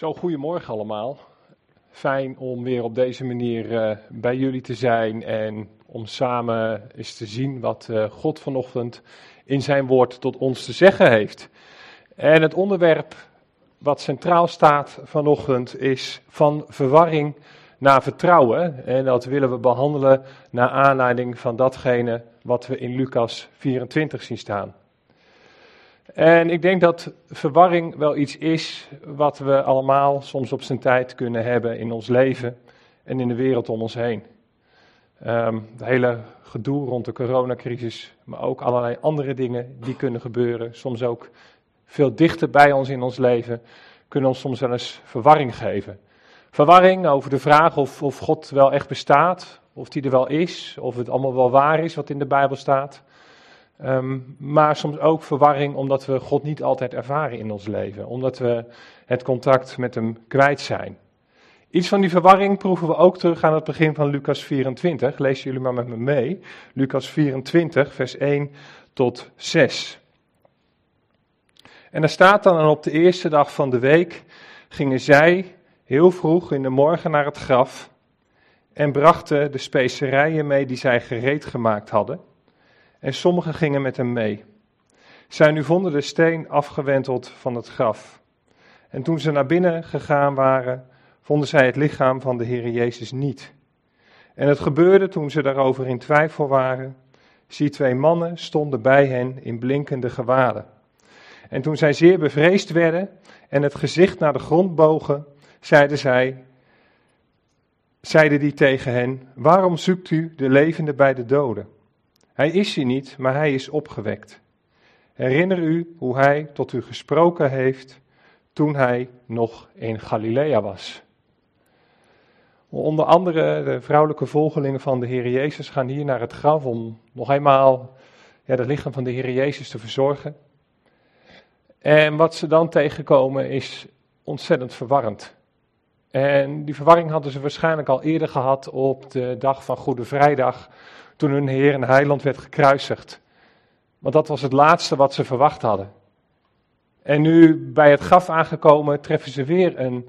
Zo, goedemorgen allemaal. Fijn om weer op deze manier uh, bij jullie te zijn en om samen eens te zien wat uh, God vanochtend in zijn woord tot ons te zeggen heeft. En het onderwerp wat centraal staat vanochtend is van verwarring naar vertrouwen. En dat willen we behandelen naar aanleiding van datgene wat we in Lucas 24 zien staan. En ik denk dat verwarring wel iets is wat we allemaal soms op zijn tijd kunnen hebben in ons leven en in de wereld om ons heen. Um, het hele gedoe rond de coronacrisis, maar ook allerlei andere dingen die kunnen gebeuren, soms ook veel dichter bij ons in ons leven, kunnen ons soms wel eens verwarring geven. Verwarring over de vraag of, of God wel echt bestaat, of die er wel is, of het allemaal wel waar is wat in de Bijbel staat. Um, maar soms ook verwarring omdat we God niet altijd ervaren in ons leven, omdat we het contact met Hem kwijt zijn. Iets van die verwarring proeven we ook terug aan het begin van Lucas 24. Lees jullie maar met me mee. Lucas 24, vers 1 tot 6. En er staat dan, en op de eerste dag van de week gingen zij heel vroeg in de morgen naar het graf en brachten de specerijen mee die zij gereed gemaakt hadden en sommigen gingen met hem mee. Zij nu vonden de steen afgewenteld van het graf. En toen ze naar binnen gegaan waren, vonden zij het lichaam van de Heer Jezus niet. En het gebeurde toen ze daarover in twijfel waren. Zie, twee mannen stonden bij hen in blinkende gewaden. En toen zij zeer bevreesd werden en het gezicht naar de grond bogen, zeiden zij, zeiden die tegen hen, waarom zoekt u de levende bij de doden? Hij is hier niet, maar hij is opgewekt. Herinner u hoe hij tot u gesproken heeft toen hij nog in Galilea was. Onder andere de vrouwelijke volgelingen van de Heer Jezus gaan hier naar het graf om nog eenmaal ja, het lichaam van de Heer Jezus te verzorgen. En wat ze dan tegenkomen is ontzettend verwarrend. En die verwarring hadden ze waarschijnlijk al eerder gehad op de dag van Goede Vrijdag, toen hun Heer en Heiland werd gekruisigd. Want dat was het laatste wat ze verwacht hadden. En nu bij het graf aangekomen treffen ze weer een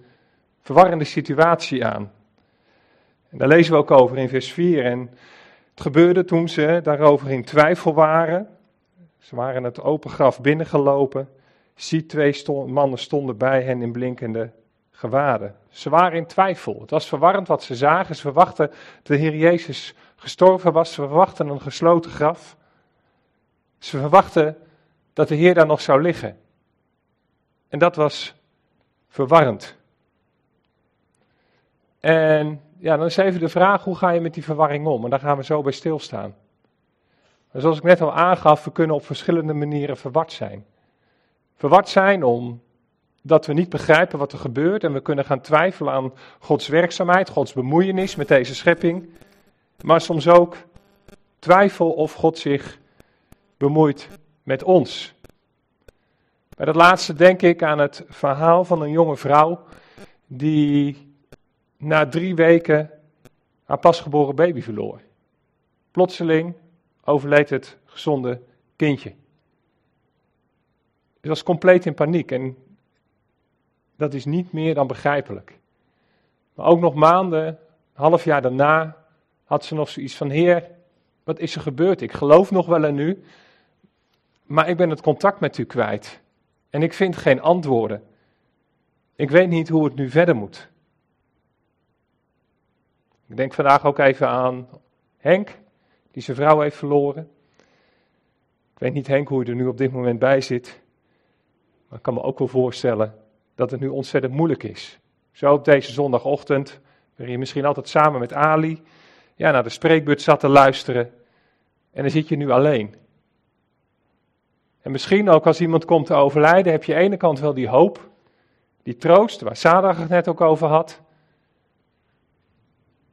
verwarrende situatie aan. En daar lezen we ook over in vers 4. En het gebeurde toen ze daarover in twijfel waren. Ze waren het open graf binnengelopen. Zie, twee mannen stonden bij hen in blinkende gewaden. Ze waren in twijfel. Het was verwarrend wat ze zagen. Ze verwachten dat de Heer Jezus gestorven was. Ze verwachten een gesloten graf. Ze verwachten dat de Heer daar nog zou liggen. En dat was verwarrend. En ja, dan is even de vraag, hoe ga je met die verwarring om? En daar gaan we zo bij stilstaan. En zoals ik net al aangaf, we kunnen op verschillende manieren verward zijn. Verward zijn omdat we niet begrijpen wat er gebeurt en we kunnen gaan twijfelen aan Gods werkzaamheid, Gods bemoeienis met deze schepping maar soms ook twijfel of God zich bemoeit met ons. Bij dat laatste denk ik aan het verhaal van een jonge vrouw die na drie weken haar pasgeboren baby verloor. Plotseling overleed het gezonde kindje. Ze was compleet in paniek en dat is niet meer dan begrijpelijk. Maar ook nog maanden, half jaar daarna, had ze nog zoiets van: Heer, wat is er gebeurd? Ik geloof nog wel in u, maar ik ben het contact met u kwijt. En ik vind geen antwoorden. Ik weet niet hoe het nu verder moet. Ik denk vandaag ook even aan Henk, die zijn vrouw heeft verloren. Ik weet niet, Henk, hoe je er nu op dit moment bij zit. Maar ik kan me ook wel voorstellen dat het nu ontzettend moeilijk is. Zo op deze zondagochtend, waarin je misschien altijd samen met Ali ja, naar de spreekbeurt zat te luisteren. En dan zit je nu alleen. En misschien ook als iemand komt te overlijden, heb je aan de ene kant wel die hoop, die troost, waar Sadag het net ook over had.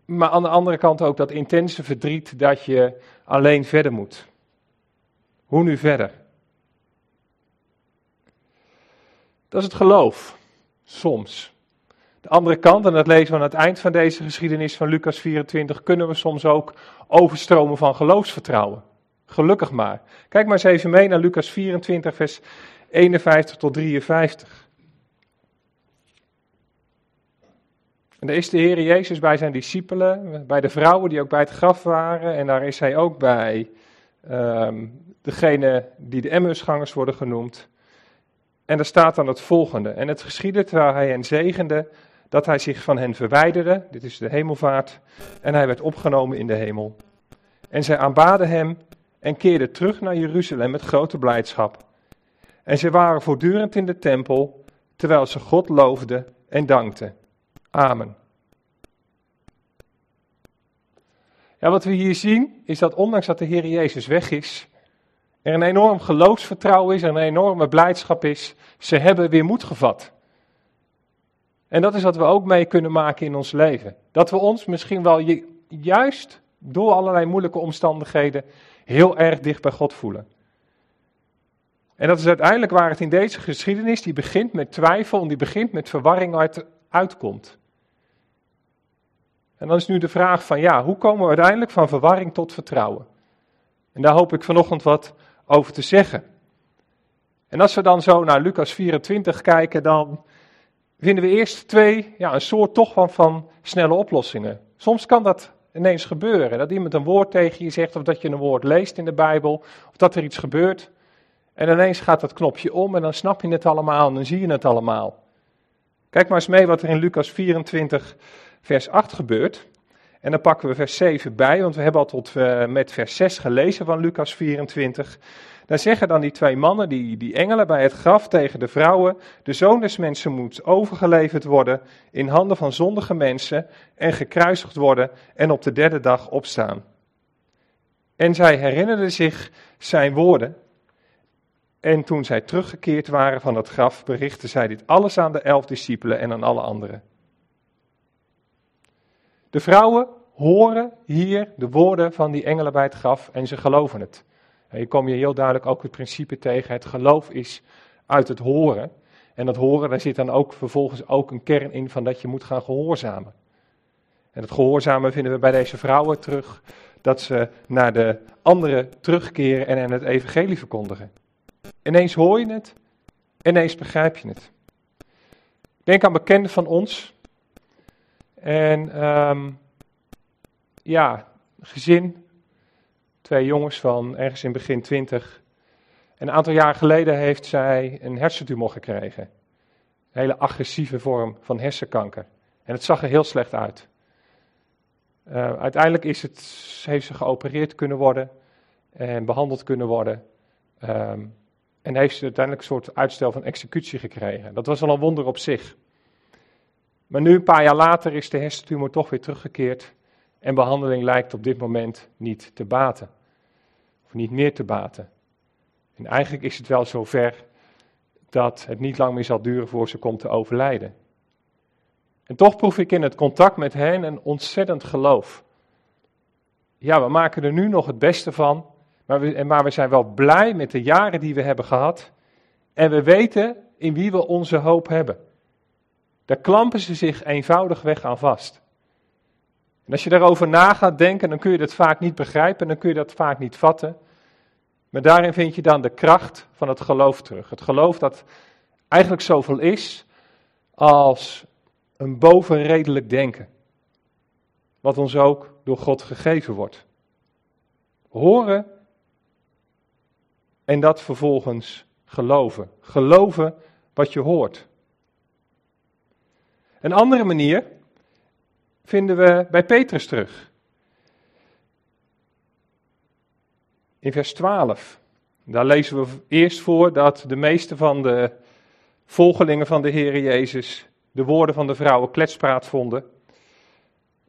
Maar aan de andere kant ook dat intense verdriet dat je alleen verder moet. Hoe nu verder? Dat is het geloof, soms. De andere kant, en dat lezen we aan het eind van deze geschiedenis van Lucas 24, kunnen we soms ook overstromen van geloofsvertrouwen. Gelukkig maar. Kijk maar eens even mee naar Lucas 24, vers 51 tot 53. En daar is de Heer Jezus bij zijn discipelen, bij de vrouwen die ook bij het graf waren. En daar is hij ook bij um, degene die de Emmausgangers worden genoemd. En er staat dan het volgende. En het geschiedde terwijl hij hen zegende, dat hij zich van hen verwijderde. Dit is de hemelvaart. En hij werd opgenomen in de hemel. En zij aanbaden hem en keerden terug naar Jeruzalem met grote blijdschap. En ze waren voortdurend in de tempel, terwijl ze God loofden en dankten. Amen. Ja, wat we hier zien is dat ondanks dat de Heer Jezus weg is, er een enorm geloofsvertrouwen is, er een enorme blijdschap is. Ze hebben weer moed gevat. En dat is wat we ook mee kunnen maken in ons leven. Dat we ons misschien wel juist door allerlei moeilijke omstandigheden heel erg dicht bij God voelen. En dat is uiteindelijk waar het in deze geschiedenis, die begint met twijfel en die begint met verwarring uit, uitkomt. En dan is nu de vraag van ja, hoe komen we uiteindelijk van verwarring tot vertrouwen? En daar hoop ik vanochtend wat over te zeggen. En als we dan zo naar Lucas 24 kijken, dan vinden we eerst twee, ja, een soort toch van, van snelle oplossingen. Soms kan dat ineens gebeuren, dat iemand een woord tegen je zegt, of dat je een woord leest in de Bijbel, of dat er iets gebeurt. En ineens gaat dat knopje om en dan snap je het allemaal en dan zie je het allemaal. Kijk maar eens mee wat er in Lucas 24, vers 8 gebeurt. En dan pakken we vers 7 bij, want we hebben al tot uh, met vers 6 gelezen van Lucas 24. Daar zeggen dan die twee mannen, die, die engelen bij het graf tegen de vrouwen, de zoon des mensen moet overgeleverd worden in handen van zondige mensen en gekruisigd worden en op de derde dag opstaan. En zij herinnerden zich zijn woorden. En toen zij teruggekeerd waren van het graf, berichtten zij dit alles aan de elf discipelen en aan alle anderen. De vrouwen horen hier de woorden van die engelen bij het graf en ze geloven het. En hier kom je heel duidelijk ook het principe tegen, het geloof is uit het horen. En dat horen, daar zit dan ook vervolgens ook een kern in van dat je moet gaan gehoorzamen. En het gehoorzamen vinden we bij deze vrouwen terug, dat ze naar de anderen terugkeren en hen het evangelie verkondigen. Ineens hoor je het, ineens begrijp je het. Denk aan bekenden van ons, en um, ja, gezin, twee jongens van ergens in begin twintig. Een aantal jaar geleden heeft zij een hersentumor gekregen. Een hele agressieve vorm van hersenkanker. En het zag er heel slecht uit. Uh, uiteindelijk is het, heeft ze geopereerd kunnen worden en behandeld kunnen worden. Um, en heeft ze uiteindelijk een soort uitstel van executie gekregen. Dat was al een wonder op zich. Maar nu, een paar jaar later, is de hersentumor toch weer teruggekeerd. En behandeling lijkt op dit moment niet te baten. Of niet meer te baten. En eigenlijk is het wel zover dat het niet lang meer zal duren voor ze komt te overlijden. En toch proef ik in het contact met hen een ontzettend geloof. Ja, we maken er nu nog het beste van, maar we, maar we zijn wel blij met de jaren die we hebben gehad. En we weten in wie we onze hoop hebben. Daar klampen ze zich eenvoudigweg aan vast. En als je daarover na gaat denken, dan kun je dat vaak niet begrijpen, dan kun je dat vaak niet vatten. Maar daarin vind je dan de kracht van het geloof terug. Het geloof dat eigenlijk zoveel is als een bovenredelijk denken. Wat ons ook door God gegeven wordt. Horen en dat vervolgens geloven. Geloven wat je hoort. Een andere manier vinden we bij Petrus terug. In vers 12. Daar lezen we eerst voor dat de meeste van de volgelingen van de Heer Jezus de woorden van de vrouwen kletspraat vonden.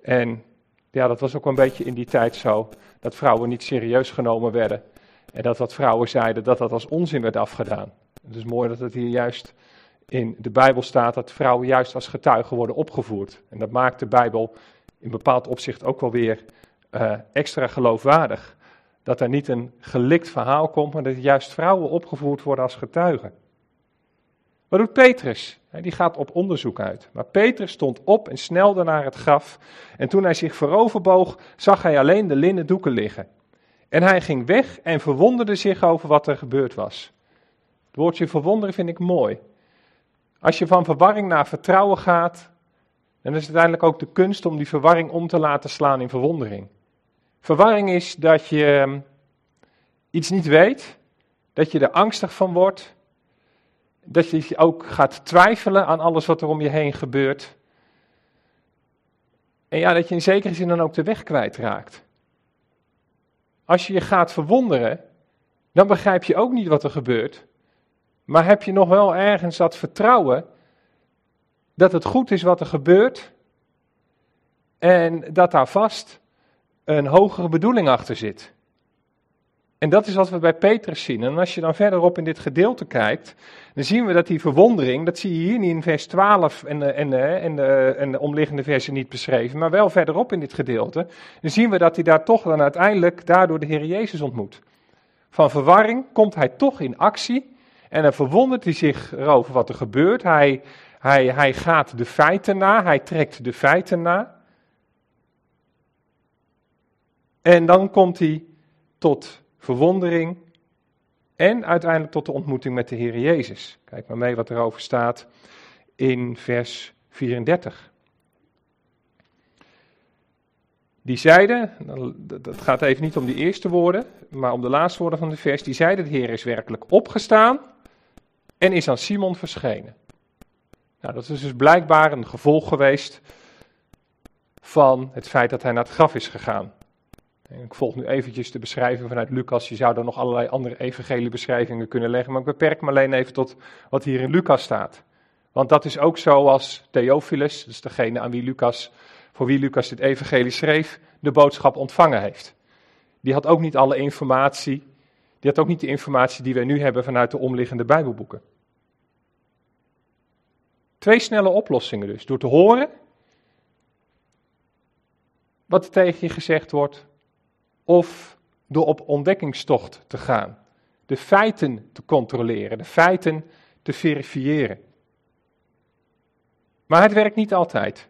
En ja, dat was ook een beetje in die tijd zo, dat vrouwen niet serieus genomen werden. En dat wat vrouwen zeiden, dat dat als onzin werd afgedaan. Het is mooi dat het hier juist in de Bijbel staat dat vrouwen juist als getuigen worden opgevoerd. En dat maakt de Bijbel in bepaald opzicht ook wel weer uh, extra geloofwaardig. Dat er niet een gelikt verhaal komt, maar dat juist vrouwen opgevoerd worden als getuigen. Wat doet Petrus? Die gaat op onderzoek uit. Maar Petrus stond op en snelde naar het graf. En toen hij zich vooroverboog, zag hij alleen de linnen doeken liggen. En hij ging weg en verwonderde zich over wat er gebeurd was. Het woordje verwonderen vind ik mooi. Als je van verwarring naar vertrouwen gaat, dat is uiteindelijk ook de kunst om die verwarring om te laten slaan in verwondering. Verwarring is dat je ehm, iets niet weet, dat je er angstig van wordt, dat je ook gaat twijfelen aan alles wat er om je heen gebeurt. En ja, dat je in zekere zin dan ook de weg kwijtraakt. Als je je gaat verwonderen, dan begrijp je ook niet wat er gebeurt. Maar heb je nog wel ergens dat vertrouwen dat het goed is wat er gebeurt en dat daar vast een hogere bedoeling achter zit. En dat is wat we bij Petrus zien. En als je dan verderop in dit gedeelte kijkt, dan zien we dat die verwondering, dat zie je hier niet in vers 12 en de, en de, en de, en de omliggende versen niet beschreven, maar wel verderop in dit gedeelte. Dan zien we dat hij daar toch dan uiteindelijk daardoor de Heer Jezus ontmoet. Van verwarring komt hij toch in actie en dan verwondert hij zich over wat er gebeurt. Hij, hij, hij gaat de feiten na, hij trekt de feiten na. En dan komt hij tot verwondering en uiteindelijk tot de ontmoeting met de Heer Jezus. Kijk maar mee wat erover staat in vers 34. Die zeiden, dat gaat even niet om die eerste woorden, maar om de laatste woorden van de vers, die zeiden, de Heer is werkelijk opgestaan en is aan Simon verschenen. Nou, dat is dus blijkbaar een gevolg geweest van het feit dat hij naar het graf is gegaan. Ik volg nu eventjes de beschrijving vanuit Lucas. Je zou er nog allerlei andere evangeliebeschrijvingen kunnen leggen, maar ik beperk me alleen even tot wat hier in Lucas staat. Want dat is ook zo als Theophilus, dus degene aan wie Lucas, voor wie Lucas dit evangelie schreef, de boodschap ontvangen heeft. Die had ook niet alle informatie, die had ook niet de informatie die wij nu hebben vanuit de omliggende Bijbelboeken. Twee snelle oplossingen dus. Door te horen wat er tegen je gezegd wordt, of door op ontdekkingstocht te gaan. De feiten te controleren, de feiten te verifiëren. Maar het werkt niet altijd.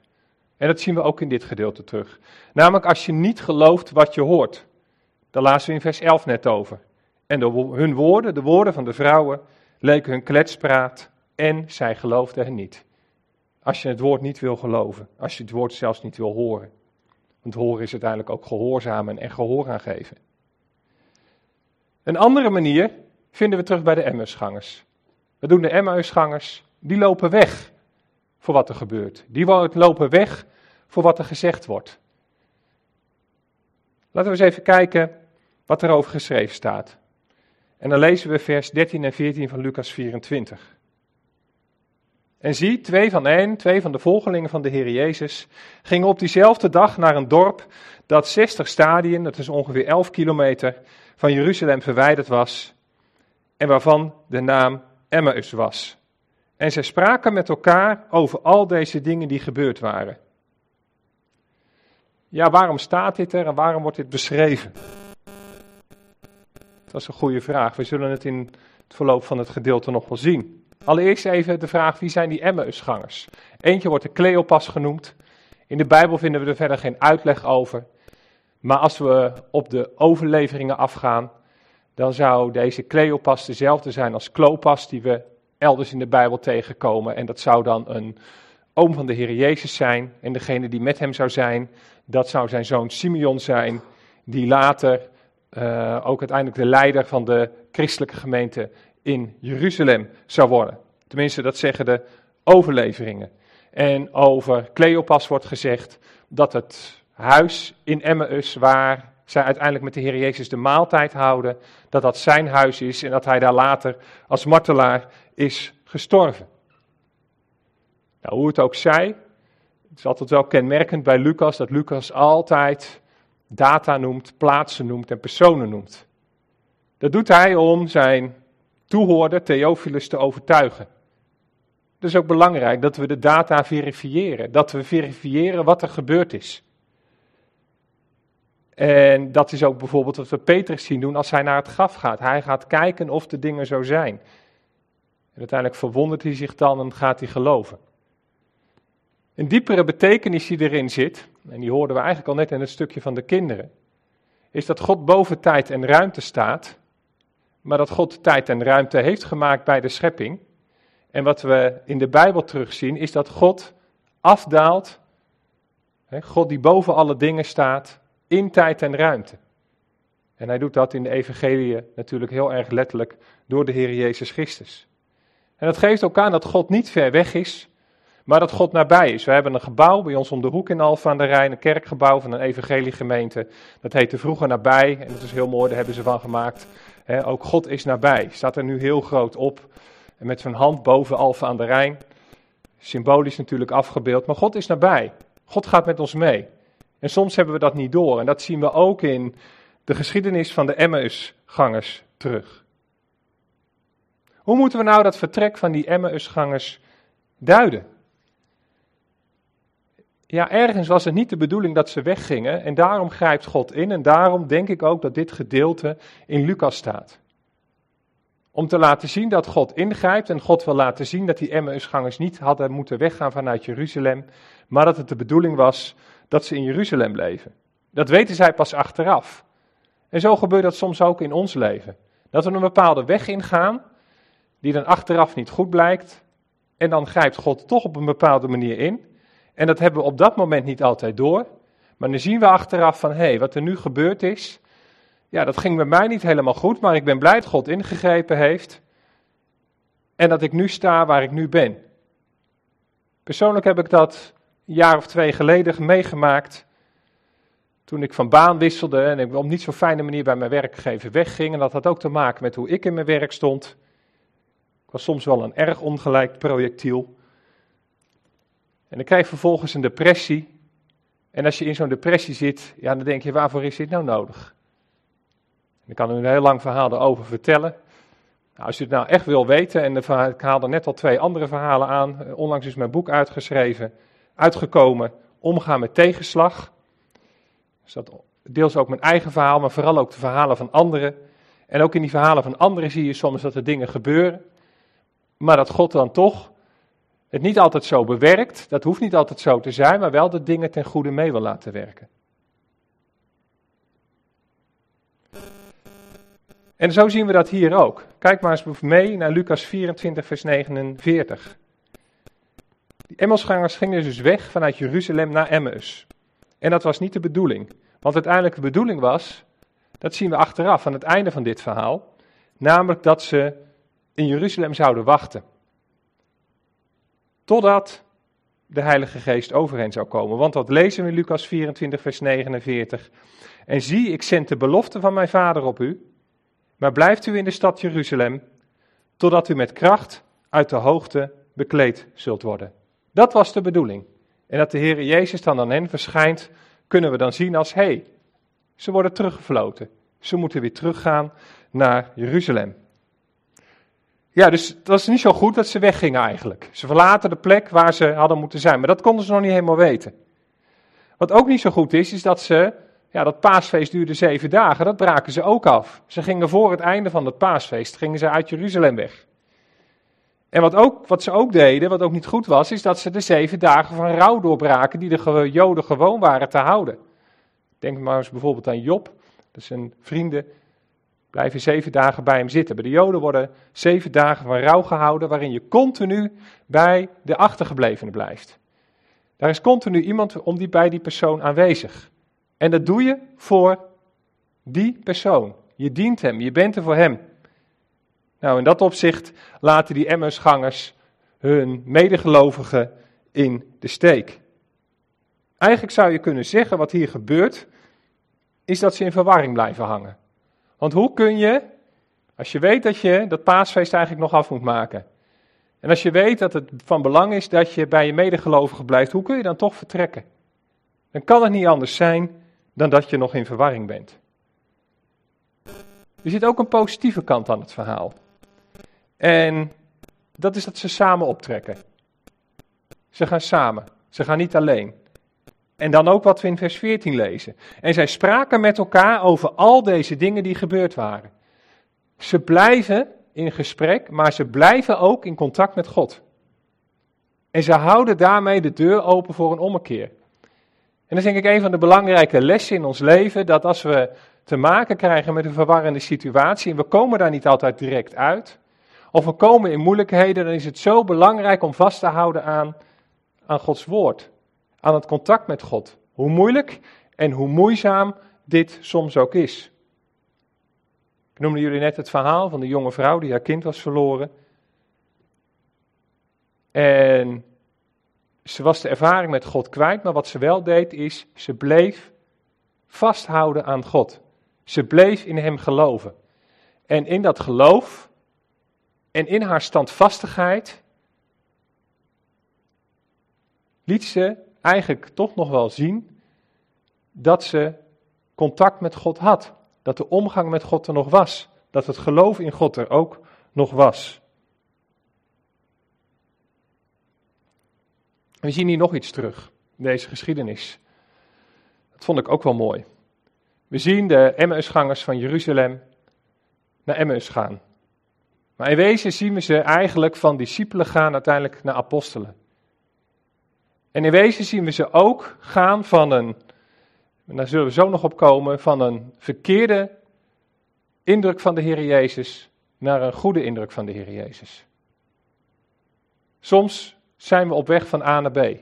En dat zien we ook in dit gedeelte terug. Namelijk als je niet gelooft wat je hoort. Daar lazen we in vers 11 net over. En de, hun woorden, de woorden van de vrouwen, leken hun kletspraat en zij geloofden hen niet. Als je het woord niet wil geloven, als je het woord zelfs niet wil horen. Want horen is uiteindelijk ook gehoorzamen en gehoor aangeven. Een andere manier vinden we terug bij de Emmausgangers. Wat doen de Emmausgangers? Die lopen weg voor wat er gebeurt. Die lopen weg voor wat er gezegd wordt. Laten we eens even kijken wat erover geschreven staat. En dan lezen we vers 13 en 14 van Lucas 24. En zie, twee van hen, twee van de volgelingen van de Heer Jezus, gingen op diezelfde dag naar een dorp dat 60 stadien, dat is ongeveer 11 kilometer, van Jeruzalem verwijderd was en waarvan de naam Emmaus was. En zij spraken met elkaar over al deze dingen die gebeurd waren. Ja, waarom staat dit er en waarom wordt dit beschreven? Dat is een goede vraag. We zullen het in het verloop van het gedeelte nog wel zien. Allereerst even de vraag, wie zijn die Emmausgangers? Eentje wordt de Cleopas genoemd. In de Bijbel vinden we er verder geen uitleg over. Maar als we op de overleveringen afgaan, dan zou deze Cleopas dezelfde zijn als Clopas, die we elders in de Bijbel tegenkomen. En dat zou dan een oom van de Heer Jezus zijn. En degene die met hem zou zijn, dat zou zijn zoon Simeon zijn, die later uh, ook uiteindelijk de leider van de christelijke gemeente in Jeruzalem zou worden. Tenminste, dat zeggen de overleveringen. En over Cleopas wordt gezegd dat het huis in Emmaus, waar zij uiteindelijk met de Heer Jezus de maaltijd houden, dat dat zijn huis is en dat hij daar later als martelaar is gestorven. Nou, hoe het ook zij, het is altijd wel kenmerkend bij Lucas dat Lucas altijd data noemt, plaatsen noemt en personen noemt. Dat doet hij om zijn toehoorde Theophilus te overtuigen. Het is ook belangrijk dat we de data verifiëren, dat we verifiëren wat er gebeurd is. En dat is ook bijvoorbeeld wat we Petrus zien doen als hij naar het graf gaat. Hij gaat kijken of de dingen zo zijn. En uiteindelijk verwondert hij zich dan en gaat hij geloven. Een diepere betekenis die erin zit, en die hoorden we eigenlijk al net in het stukje van de kinderen, is dat God boven tijd en ruimte staat maar dat God tijd en ruimte heeft gemaakt bij de schepping. En wat we in de Bijbel terugzien, is dat God afdaalt. God die boven alle dingen staat, in tijd en ruimte. En hij doet dat in de evangelie natuurlijk heel erg letterlijk door de Heer Jezus Christus. En dat geeft ook aan dat God niet ver weg is, maar dat God nabij is. We hebben een gebouw bij ons om de hoek in Alphen aan de Rijn, een kerkgebouw van een evangeliegemeente. Dat heette vroeger nabij en dat is heel mooi, daar hebben ze van gemaakt. ook God is nabij, staat er nu heel groot op. En met zijn hand boven Alphen aan de Rijn. Symbolisch natuurlijk afgebeeld, maar God is nabij. God gaat met ons mee. En soms hebben we dat niet door. En dat zien we ook in de geschiedenis van de Emmausgangers terug. Hoe moeten we nou dat vertrek van die Emmausgangers duiden? Ja, ergens was het niet de bedoeling dat ze weggingen en daarom grijpt God in en daarom denk ik ook dat dit gedeelte in Lucas staat. Om te laten zien dat God ingrijpt en God wil laten zien dat die Emmausgangers niet hadden moeten weggaan vanuit Jeruzalem, maar dat het de bedoeling was dat ze in Jeruzalem bleven. Dat weten zij pas achteraf. En zo gebeurt dat soms ook in ons leven. Dat we een bepaalde weg ingaan, die dan achteraf niet goed blijkt, en dan grijpt God toch op een bepaalde manier in. En dat hebben we op dat moment niet altijd door. Maar dan zien we achteraf van, hé, hey, wat er nu gebeurd is, ja, dat ging bij mij niet helemaal goed, maar ik ben blij dat God ingegrepen heeft. En dat ik nu sta waar ik nu ben. Persoonlijk heb ik dat een jaar of twee geleden meegemaakt. Toen ik van baan wisselde en ik op niet zo fijne manier bij mijn werkgever wegging. En dat had ook te maken met hoe ik in mijn werk stond. Ik was soms wel een erg ongelijk projectiel. En dan krijg je vervolgens een depressie. En als je in zo'n depressie zit, ja, dan denk je, waarvoor is dit nou nodig? ik kan u een heel lang verhaal erover vertellen. Nou, als je het nou echt wil weten, en ik haalde net al twee andere verhalen aan. Eh, onlangs is mijn boek uitgeschreven, uitgekomen, Omgaan met tegenslag. Dus dat deels ook mijn eigen verhaal, maar vooral ook de verhalen van anderen. En ook in die verhalen van anderen zie je soms dat er dingen gebeuren. Maar dat God dan toch het niet altijd zo bewerkt. Dat hoeft niet altijd zo te zijn, maar wel de dingen ten goede mee wil laten werken. En zo zien we dat hier ook. Kijk maar eens mee naar Lucas 24, vers 49. Die Emmelsgangers gingen dus weg vanuit Jeruzalem naar Emmaus. En dat was niet de bedoeling. Want uiteindelijk de bedoeling was, dat zien we achteraf aan het einde van dit verhaal, namelijk dat ze in Jeruzalem zouden wachten. Totdat de Heilige Geest over hen zou komen. Want wat lezen we in Lucas 24, vers 49? En zie, ik zend de belofte van mijn vader op u, maar blijft u in de stad Jeruzalem, totdat u met kracht uit de hoogte bekleed zult worden. Dat was de bedoeling. En dat de Heer Jezus dan aan hen verschijnt, kunnen we dan zien als, hé, hey, ze worden teruggefloten. Ze moeten weer teruggaan naar Jeruzalem. Ja, dus het was niet zo goed dat ze weggingen eigenlijk. Ze verlaten de plek waar ze hadden moeten zijn, maar dat konden ze nog niet helemaal weten. Wat ook niet zo goed is, is dat ze ja, dat paasfeest duurde zeven dagen, dat braken ze ook af. Ze gingen voor het einde van het paasfeest, gingen ze uit Jeruzalem weg. En wat, ook, wat ze ook deden, wat ook niet goed was, is dat ze de zeven dagen van rouw doorbraken die de Joden gewoon waren te houden. Denk maar eens bijvoorbeeld aan Job, dat zijn vrienden blijven zeven dagen bij hem zitten. Bij de Joden worden zeven dagen van rouw gehouden, waarin je continu bij de achtergeblevenen blijft. Daar is continu iemand om die, bij die persoon aanwezig. En dat doe je voor die persoon. Je dient hem, je bent er voor hem. Nou, in dat opzicht laten die Emmausgangers hun medegelovigen in de steek. Eigenlijk zou je kunnen zeggen, wat hier gebeurt, is dat ze in verwarring blijven hangen. Want hoe kun je, als je weet dat je dat paasfeest eigenlijk nog af moet maken, en als je weet dat het van belang is dat je bij je medegelovigen blijft, hoe kun je dan toch vertrekken? Dan kan het niet anders zijn dan dat je nog in verwarring bent. Er zit ook een positieve kant aan het verhaal. En dat is dat ze samen optrekken. Ze gaan samen. Ze gaan niet alleen. En dan ook wat we in vers 14 lezen. En zij spraken met elkaar over al deze dingen die gebeurd waren. Ze blijven in gesprek, maar ze blijven ook in contact met God. En ze houden daarmee de deur open voor een ommekeer. En dat is denk ik een van de belangrijke lessen in ons leven, dat als we te maken krijgen met een verwarrende situatie en we komen daar niet altijd direct uit, of we komen in moeilijkheden, dan is het zo belangrijk om vast te houden aan, aan Gods woord, aan het contact met God. Hoe moeilijk en hoe moeizaam dit soms ook is. Ik noemde jullie net het verhaal van de jonge vrouw die haar kind was verloren. En ze was de ervaring met God kwijt, maar wat ze wel deed is, ze bleef vasthouden aan God. Ze bleef in Hem geloven. En in dat geloof en in haar standvastigheid liet ze eigenlijk toch nog wel zien dat ze contact met God had. Dat de omgang met God er nog was. Dat het geloof in God er ook nog was. We zien hier nog iets terug deze geschiedenis. Dat vond ik ook wel mooi. We zien de Emmausgangers van Jeruzalem naar Emmaus gaan. Maar in wezen zien we ze eigenlijk van discipelen gaan uiteindelijk naar apostelen. En in wezen zien we ze ook gaan van een, en daar zullen we zo nog op komen, van een verkeerde indruk van de Heer Jezus naar een goede indruk van de Heer Jezus. Soms zijn we op weg van A naar B.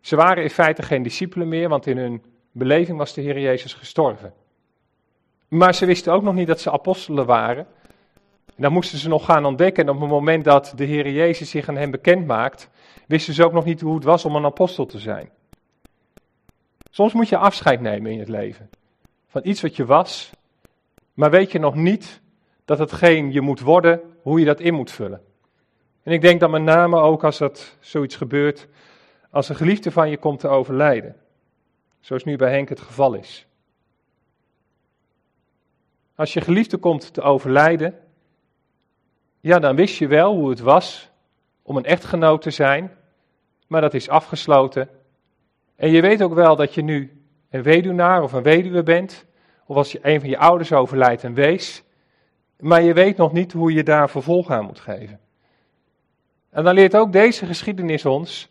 Ze waren in feite geen discipelen meer, want in hun beleving was de Heer Jezus gestorven. Maar ze wisten ook nog niet dat ze apostelen waren. En dan moesten ze nog gaan ontdekken. En op het moment dat de Heer Jezus zich aan hen bekend maakt, wisten ze ook nog niet hoe het was om een apostel te zijn. Soms moet je afscheid nemen in het leven. Van iets wat je was, maar weet je nog niet dat hetgeen je moet worden, hoe je dat in moet vullen. En ik denk dat met name ook als dat zoiets gebeurt, als een geliefde van je komt te overlijden. Zoals nu bij Henk het geval is. Als je geliefde komt te overlijden, ja, dan wist je wel hoe het was om een echtgenoot te zijn, maar dat is afgesloten. En je weet ook wel dat je nu een weduwnaar of een weduwe bent, of als je een van je ouders overlijdt, een wees, maar je weet nog niet hoe je daar vervolg aan moet geven. En dan leert ook deze geschiedenis ons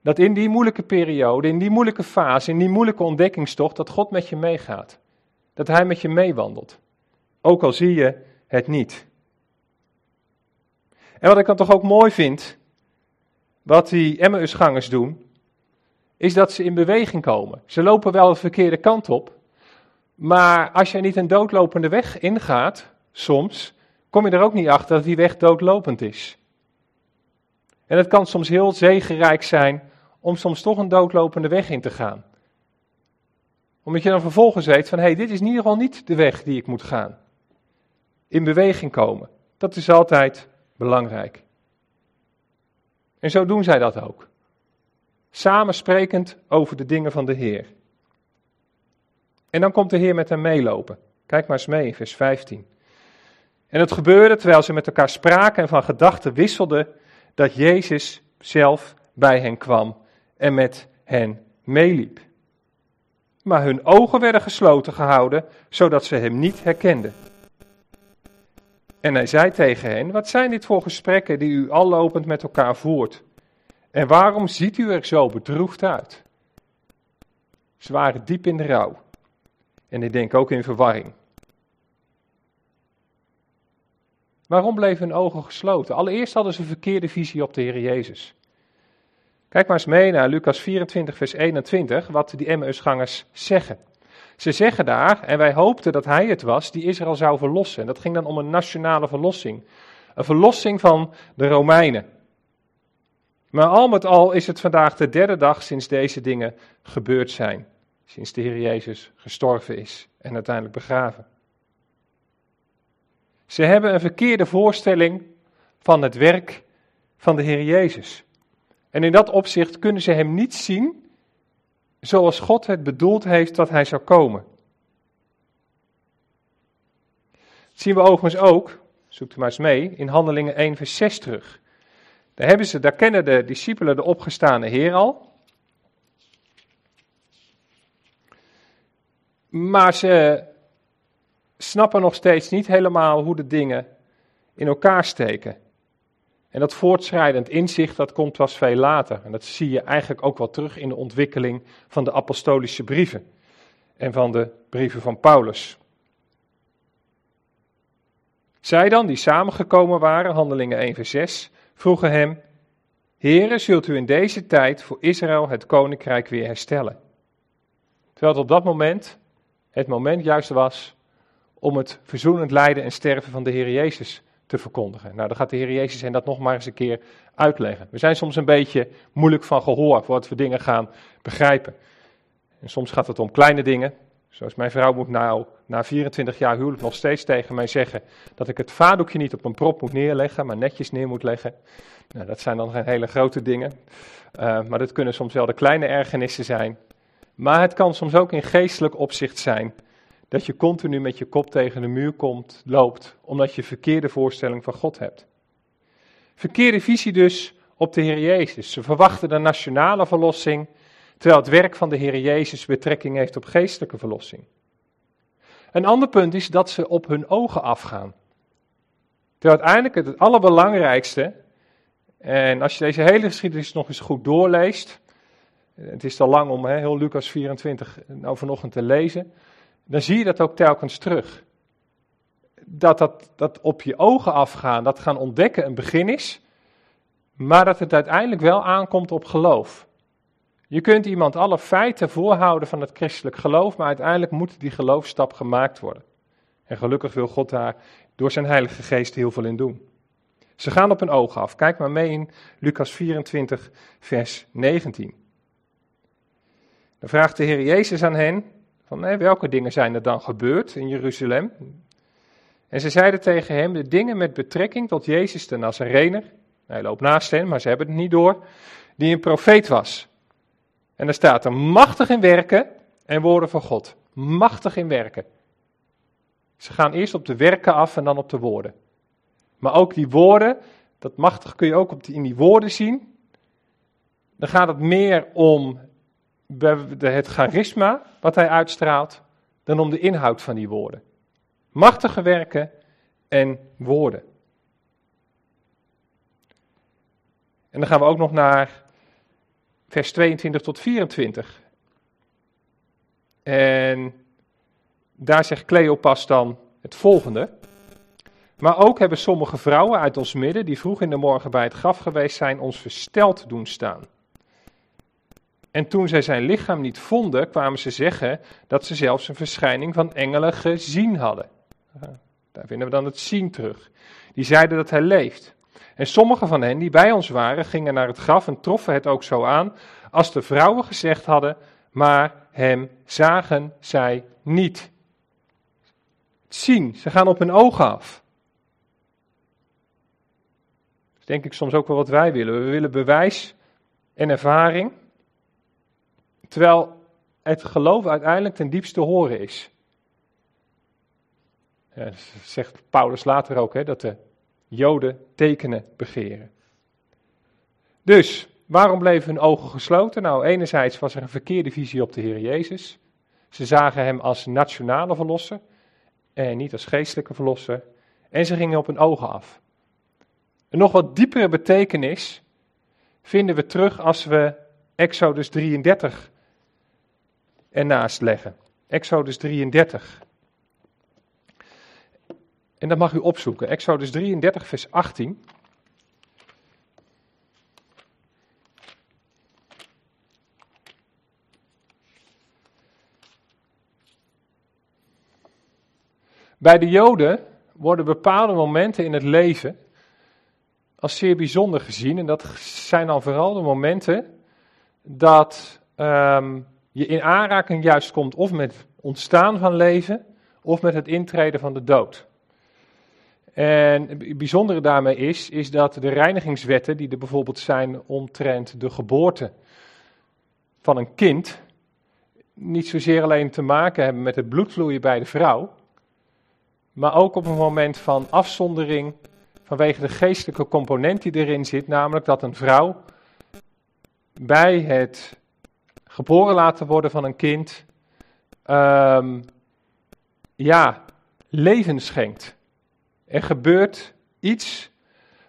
dat in die moeilijke periode, in die moeilijke fase, in die moeilijke ontdekkingstocht, dat God met je meegaat. Dat Hij met je meewandelt. Ook al zie je het niet. En wat ik dan toch ook mooi vind, wat die Emmausgangers doen, is dat ze in beweging komen. Ze lopen wel de verkeerde kant op, maar als je niet een doodlopende weg ingaat, soms, kom je er ook niet achter dat die weg doodlopend is. En het kan soms heel zegenrijk zijn om soms toch een doodlopende weg in te gaan. Omdat je dan vervolgens weet van, hé, hey, dit is in ieder geval niet de weg die ik moet gaan. In beweging komen. Dat is altijd belangrijk. En zo doen zij dat ook. Samen sprekend over de dingen van de Heer. En dan komt de Heer met hen meelopen. Kijk maar eens mee vers 15. En het gebeurde terwijl ze met elkaar spraken en van gedachten wisselden, dat Jezus zelf bij hen kwam en met hen meeliep. Maar hun ogen werden gesloten gehouden, zodat ze hem niet herkenden. En hij zei tegen hen: Wat zijn dit voor gesprekken die u al lopend met elkaar voert? En waarom ziet u er zo bedroefd uit? Ze waren diep in de rouw. En ik denk ook in verwarring. Waarom bleven hun ogen gesloten? Allereerst hadden ze een verkeerde visie op de Heer Jezus. Kijk maar eens mee naar Lucas 24, vers 21, wat die Emmausgangers zeggen. Ze zeggen daar, en wij hoopten dat hij het was die Israël zou verlossen. En dat ging dan om een nationale verlossing. Een verlossing van de Romeinen. Maar al met al is het vandaag de derde dag sinds deze dingen gebeurd zijn. Sinds de Heer Jezus gestorven is en uiteindelijk begraven. Ze hebben een verkeerde voorstelling van het werk van de Heer Jezus. En in dat opzicht kunnen ze hem niet zien zoals God het bedoeld heeft dat hij zou komen. Dat zien we overigens ook, zoekt u maar eens mee, in Handelingen 1 vers 6 terug. Daar, hebben ze, daar kennen de discipelen de opgestane Heer al. Maar ze snappen nog steeds niet helemaal hoe de dingen in elkaar steken. En dat voortschrijdend inzicht, dat komt pas veel later. En dat zie je eigenlijk ook wel terug in de ontwikkeling van de apostolische brieven. En van de brieven van Paulus. Zij dan, die samengekomen waren, handelingen 1 vers 6, vroegen hem, Heren, zult u in deze tijd voor Israël het koninkrijk weer herstellen? Terwijl het op dat moment het moment juist was om het verzoenend lijden en sterven van de Heer Jezus te verkondigen. Nou, dan gaat de Heer Jezus hen dat nog maar eens een keer uitleggen. We zijn soms een beetje moeilijk van gehoor voordat we dingen gaan begrijpen. En soms gaat het om kleine dingen. Zoals mijn vrouw moet nou na 24 jaar huwelijk nog steeds tegen mij zeggen dat ik het vaardoekje niet op een prop moet neerleggen, maar netjes neer moet leggen. Nou, dat zijn dan geen hele grote dingen. Uh, maar dat kunnen soms wel de kleine ergernissen zijn. Maar het kan soms ook in geestelijk opzicht zijn dat je continu met je kop tegen de muur komt, loopt, omdat je verkeerde voorstelling van God hebt. Verkeerde visie dus op de Heer Jezus. Ze verwachten de nationale verlossing, terwijl het werk van de Heer Jezus betrekking heeft op geestelijke verlossing. Een ander punt is dat ze op hun ogen afgaan. Terwijl uiteindelijk het allerbelangrijkste, en als je deze hele geschiedenis nog eens goed doorleest, het is te lang om hè, heel Lucas 24 nou vanochtend te lezen, dan zie je dat ook telkens terug. Dat, dat dat op je ogen afgaan, dat gaan ontdekken een begin is, maar dat het uiteindelijk wel aankomt op geloof. Je kunt iemand alle feiten voorhouden van het christelijk geloof, maar uiteindelijk moet die geloofstap gemaakt worden. En gelukkig wil God daar door zijn Heilige Geest heel veel in doen. Ze gaan op hun ogen af. Kijk maar mee in Lucas 24, vers 19. Dan vraagt de Heer Jezus aan hen: welke dingen zijn er dan gebeurd in Jeruzalem? En ze zeiden tegen hem de dingen met betrekking tot Jezus de Nazarener. Hij loopt naast hen, maar ze hebben het niet door. Die een profeet was. En er staat er machtig in werken en woorden van God. Machtig in werken. Ze gaan eerst op de werken af en dan op de woorden. Maar ook die woorden, dat machtig kun je ook op die, in die woorden zien. Dan gaat het meer om het charisma wat hij uitstraalt, dan om de inhoud van die woorden. Machtige werken en woorden. En dan gaan we ook nog naar vers 22 tot 24. En daar zegt Cleopas dan het volgende. Maar ook hebben sommige vrouwen uit ons midden, die vroeg in de morgen bij het graf geweest zijn, ons versteld doen staan. En toen zij zijn lichaam niet vonden, kwamen ze zeggen dat ze zelfs een verschijning van engelen gezien hadden. Daar vinden we dan het zien terug. Die zeiden dat hij leeft. En sommige van hen die bij ons waren, gingen naar het graf en troffen het ook zo aan, als de vrouwen gezegd hadden, maar hem zagen zij niet. Zien, ze gaan op hun ogen af. Dat is denk ik soms ook wel wat wij willen. We willen bewijs en ervaring. Terwijl het geloof uiteindelijk ten diepste horen is. Ja, zegt Paulus later ook, hè, dat de Joden tekenen begeren. Dus, waarom bleven hun ogen gesloten? Nou, enerzijds was er een verkeerde visie op de Heer Jezus. Ze zagen hem als nationale verlosser en niet als geestelijke verlosser. En ze gingen op hun ogen af. Een nog wat diepere betekenis vinden we terug als we Exodus 33 ernaast leggen. Exodus 33. En dat mag u opzoeken. Exodus 33, vers 18. Bij de Joden worden bepaalde momenten in het leven als zeer bijzonder gezien. En dat zijn dan vooral de momenten dat um, je in aanraking juist komt of met ontstaan van leven of met het intreden van de dood. En het bijzondere daarmee is, is dat de reinigingswetten die er bijvoorbeeld zijn omtrent de geboorte van een kind, niet zozeer alleen te maken hebben met het bloedvloeien bij de vrouw, maar ook op een moment van afzondering vanwege de geestelijke component die erin zit, namelijk dat een vrouw bij het geboren laten worden van een kind, um, ja, leven schenkt. Er gebeurt iets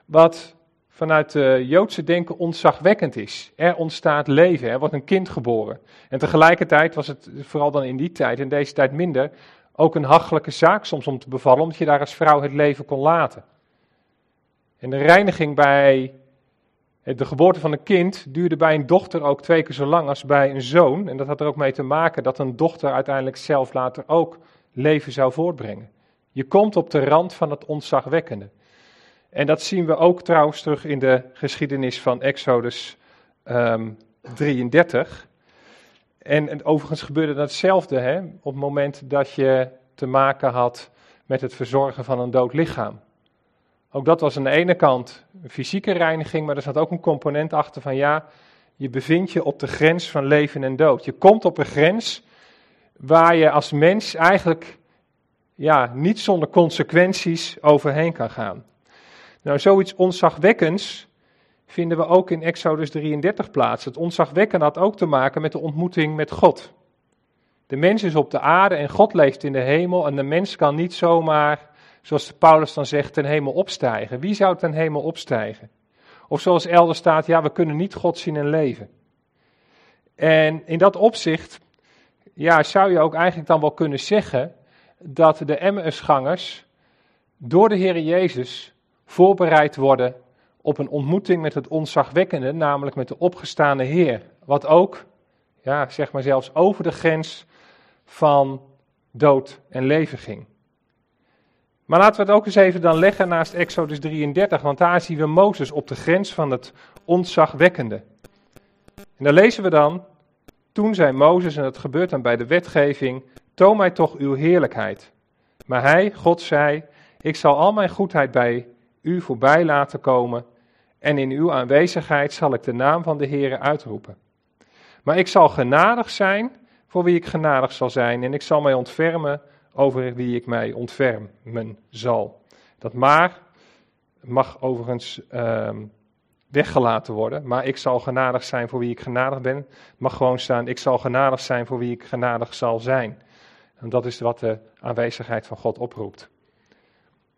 wat vanuit de Joodse denken ontzagwekkend is. Er ontstaat leven, er wordt een kind geboren. En tegelijkertijd was het, vooral dan in die tijd, en deze tijd minder, ook een hachelijke zaak soms om te bevallen, omdat je daar als vrouw het leven kon laten. En de reiniging bij De geboorte van een kind duurde bij een dochter ook twee keer zo lang als bij een zoon. En dat had er ook mee te maken dat een dochter uiteindelijk zelf later ook leven zou voortbrengen. Je komt op de rand van het ontzagwekkende. En dat zien we ook trouwens terug in de geschiedenis van Exodus um, ehm, 33. En, en, overigens gebeurde hetzelfde hè, op het moment dat je te maken had met het verzorgen van een dood lichaam. Ook dat was aan de ene kant een fysieke reiniging, maar er zat ook een component achter van ja, je bevindt je op de grens van leven en dood. Je komt op een grens waar je als mens eigenlijk ja, niet zonder consequenties overheen kan gaan. Nou, zoiets onzagwekkends vinden we ook in Exodus 33 plaats. Het onzagwekken had ook te maken met de ontmoeting met God. De mens is op de aarde en God leeft in de hemel en de mens kan niet zomaar, zoals Paulus dan zegt, ten hemel opstijgen. Wie zou ten hemel opstijgen? Of zoals elders staat, ja, we kunnen niet God zien en leven. En in dat opzicht, ja, zou je ook eigenlijk dan wel kunnen zeggen dat de Emmausgangers door de Heer Jezus voorbereid worden op een ontmoeting met het onzagwekkende, namelijk met de opgestane Heer. Wat ook, ja, zeg maar zelfs over de grens van dood en leven ging. Maar laten we het ook eens even dan leggen naast Exodus 33, want daar zien we Mozes op de grens van het ontzagwekkende. En daar lezen we dan, toen zei Mozes, en dat gebeurt dan bij de wetgeving, toon mij toch uw heerlijkheid. Maar hij, God, zei, ik zal al mijn goedheid bij u voorbij laten komen en in uw aanwezigheid zal ik de naam van de Heere uitroepen. Maar ik zal genadig zijn voor wie ik genadig zal zijn en ik zal mij ontfermen over wie ik mij ontfermen zal. Dat maar mag overigens uh, weggelaten worden, maar ik zal genadig zijn voor wie ik genadig ben. mag gewoon staan, ik zal genadig zijn voor wie ik genadig zal zijn. En dat is wat de aanwezigheid van God oproept.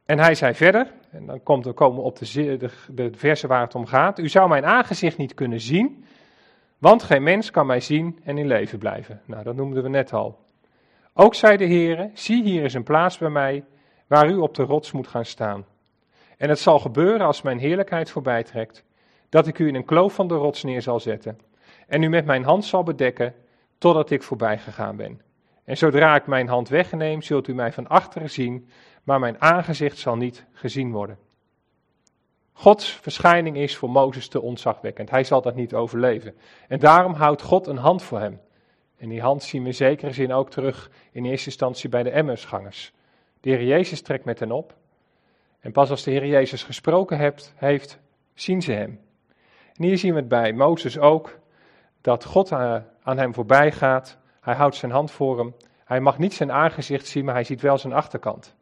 En hij zei verder, en dan komt, komen we op de, de, waar het om gaat. U zou mijn aangezicht niet kunnen zien, want geen mens kan mij zien en in leven blijven. Nou, dat noemden we net al. Ook zei de Heer, zie hier is een plaats bij mij waar u op de rots moet gaan staan. En het zal gebeuren als mijn heerlijkheid voorbij trekt, dat ik u in een kloof van de rots neer zal zetten en u met mijn hand zal bedekken totdat ik voorbij gegaan ben. En zodra ik mijn hand wegneem, zult u mij van achteren zien, maar mijn aangezicht zal niet gezien worden. Gods verschijning is voor Mozes te ontzagwekkend. Hij zal dat niet overleven. En daarom houdt God een hand voor hem. En die hand zien we in zekere zin ook terug in eerste instantie bij de Emmersgangers. De Heer Jezus trekt met hen op. En pas als de Heer Jezus gesproken heeft, heeft zien ze hem. En hier zien we het bij Mozes ook, dat God eh, aan hem voorbij gaat. Hij houdt zijn hand voor hem. Hij mag niet zijn aangezicht zien, maar hij ziet wel zijn achterkant.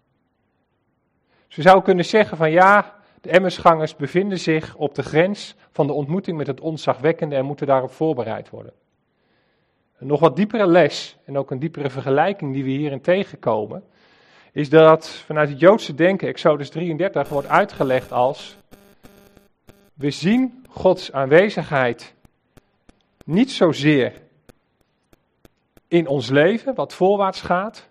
Ze zou kunnen zeggen van ja, de Emmersgangers bevinden zich op de grens van de ontmoeting met het onzagwekkende en moeten daarop voorbereid worden. Een nog wat diepere les en ook een diepere vergelijking die we hierin tegenkomen, is dat vanuit het Joodse denken, Exodus 33, wordt uitgelegd als: we zien Gods aanwezigheid niet zozeer in ons leven, wat voorwaarts gaat,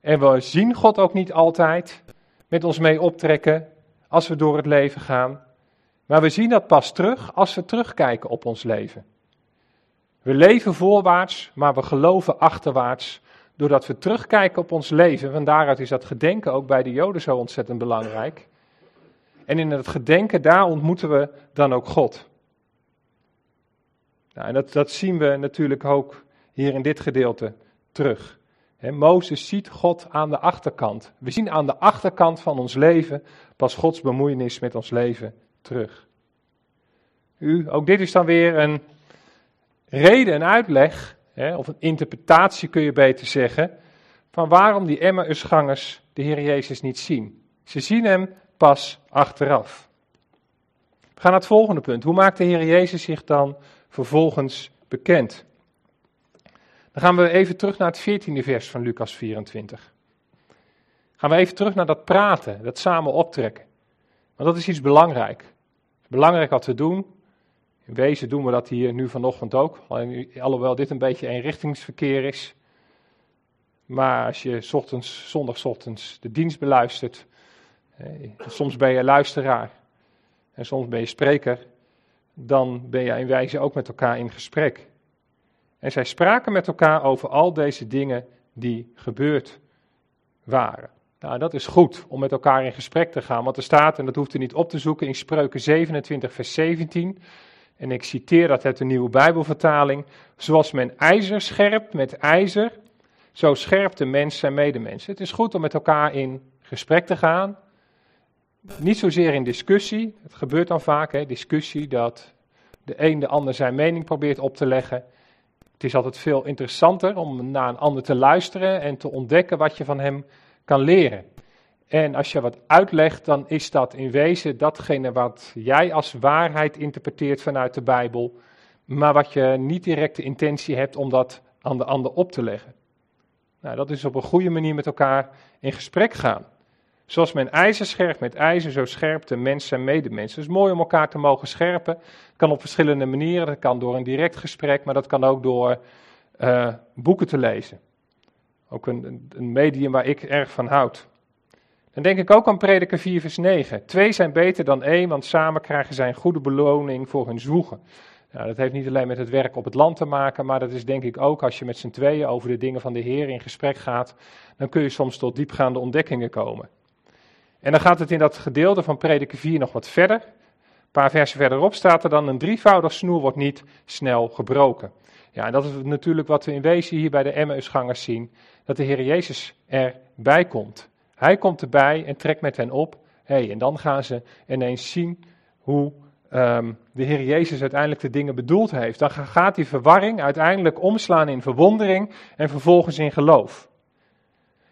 en we zien God ook niet altijd met ons mee optrekken als we door het leven gaan. Maar we zien dat pas terug als we terugkijken op ons leven. We leven voorwaarts, maar we geloven achterwaarts. Doordat we terugkijken op ons leven. Van daaruit is dat gedenken ook bij de Joden zo ontzettend belangrijk. En in het gedenken, daar ontmoeten we dan ook God. Nou, en dat, zien we natuurlijk ook hier in dit gedeelte terug. Mozes ziet God aan de achterkant. We zien aan de achterkant van ons leven pas Gods bemoeienis met ons leven terug. U, ook dit is dan weer een reden en uitleg, of een interpretatie kun je beter zeggen, van waarom die Emmausgangers de Heer Jezus niet zien. Ze zien hem pas achteraf. We gaan naar het volgende punt. Hoe maakt de Heer Jezus zich dan vervolgens bekend? Dan gaan we even terug naar het 14e vers van Lucas 24. Gaan we even terug naar dat praten, dat samen optrekken. Want dat is iets belangrijk. Belangrijk wat we doen. In wezen doen we dat hier nu vanochtend ook. Alhoewel dit een beetje eenrichtingsverkeer is. Maar als je ochtends, zondagochtends de dienst beluistert. Soms ben je luisteraar. En soms ben je spreker. dan ben je in wijze ook met elkaar in gesprek. En zij spraken met elkaar over al deze dingen die gebeurd waren. Nou, dat is goed om met elkaar in gesprek te gaan, want er staat, en dat hoeft u niet op te zoeken, in Spreuken 27, vers 17. En ik citeer dat uit de nieuwe Bijbelvertaling. Zoals men ijzer scherpt met ijzer, zo scherpt de mens zijn medemens. Het is goed om met elkaar in gesprek te gaan. Niet zozeer in discussie, het gebeurt dan vaak, hè, discussie, dat de een de ander zijn mening probeert op te leggen. Het is altijd veel interessanter om naar een ander te luisteren en te ontdekken wat je van hem kan leren. En als je wat uitlegt, dan is dat in wezen datgene wat jij als waarheid interpreteert vanuit de Bijbel, maar wat je niet direct de intentie hebt om dat aan de ander op te leggen. Nou, dat is op een goede manier met elkaar in gesprek gaan. Zoals men ijzer scherpt met ijzer, zo scherpt de mens zijn medemens. Het is mooi om elkaar te mogen scherpen. Het kan op verschillende manieren. Dat kan door een direct gesprek, maar dat kan ook door uh, boeken te lezen. Ook een, een medium waar ik erg van houd. Dan denk ik ook aan Prediker 4, vers 9. Twee zijn beter dan één, want samen krijgen zij een goede beloning voor hun zwoegen. Nou, dat heeft niet alleen met het werk op het land te maken, maar dat is denk ik ook als je met z'n tweeën over de dingen van de Heer in gesprek gaat, dan kun je soms tot diepgaande ontdekkingen komen. En dan gaat het in dat gedeelte van Prediker 4 nog wat verder. Een paar versen verderop staat er dan: een drievoudig snoer wordt niet snel gebroken. Ja, en dat is natuurlijk wat we in wezen hier bij de Emmausgangers zien: dat de Heer Jezus erbij komt. Hij komt erbij en trekt met hen op. Hey, en dan gaan ze ineens zien hoe um, de Heer Jezus uiteindelijk de dingen bedoeld heeft. Dan gaat die verwarring uiteindelijk omslaan in verwondering en vervolgens in geloof.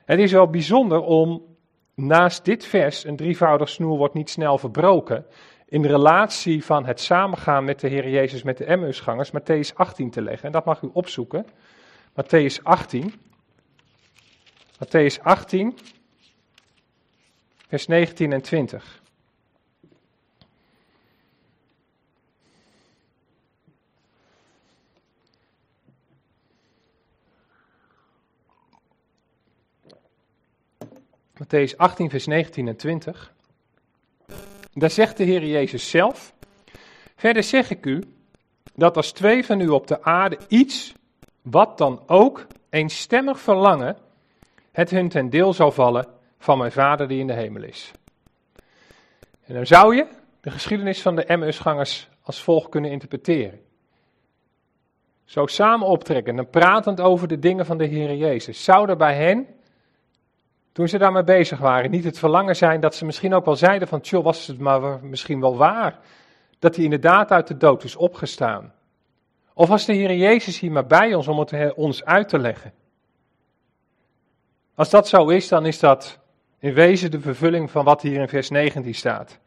Het is wel bijzonder om naast dit vers, een drievoudig snoer wordt niet snel verbroken, in de relatie van het samengaan met de Heer Jezus met de Emmausgangers, Matthäus 18 te leggen. En dat mag u opzoeken. Matthäus 18. Matthäus 18, vers 19 en 20. Matthäus 18, vers 19 en 20. Daar zegt de Heer Jezus zelf. Verder zeg ik u dat als twee van u op de aarde iets, wat dan ook, eenstemmig verlangen, het hun ten deel zal vallen van mijn Vader die in de hemel is. En dan zou je de geschiedenis van de Emmausgangers als volgt kunnen interpreteren. Zo samen optrekken en pratend over de dingen van de Heer Jezus, zou er bij hen toen ze daarmee bezig waren, niet het verlangen zijn dat ze misschien ook wel zeiden van, tjoh, was het maar misschien wel waar, dat hij inderdaad uit de dood is opgestaan. Of was de Heer Jezus hier maar bij ons om het ons uit te leggen? Als dat zo is, dan is dat in wezen de vervulling van wat hier in vers 19 staat.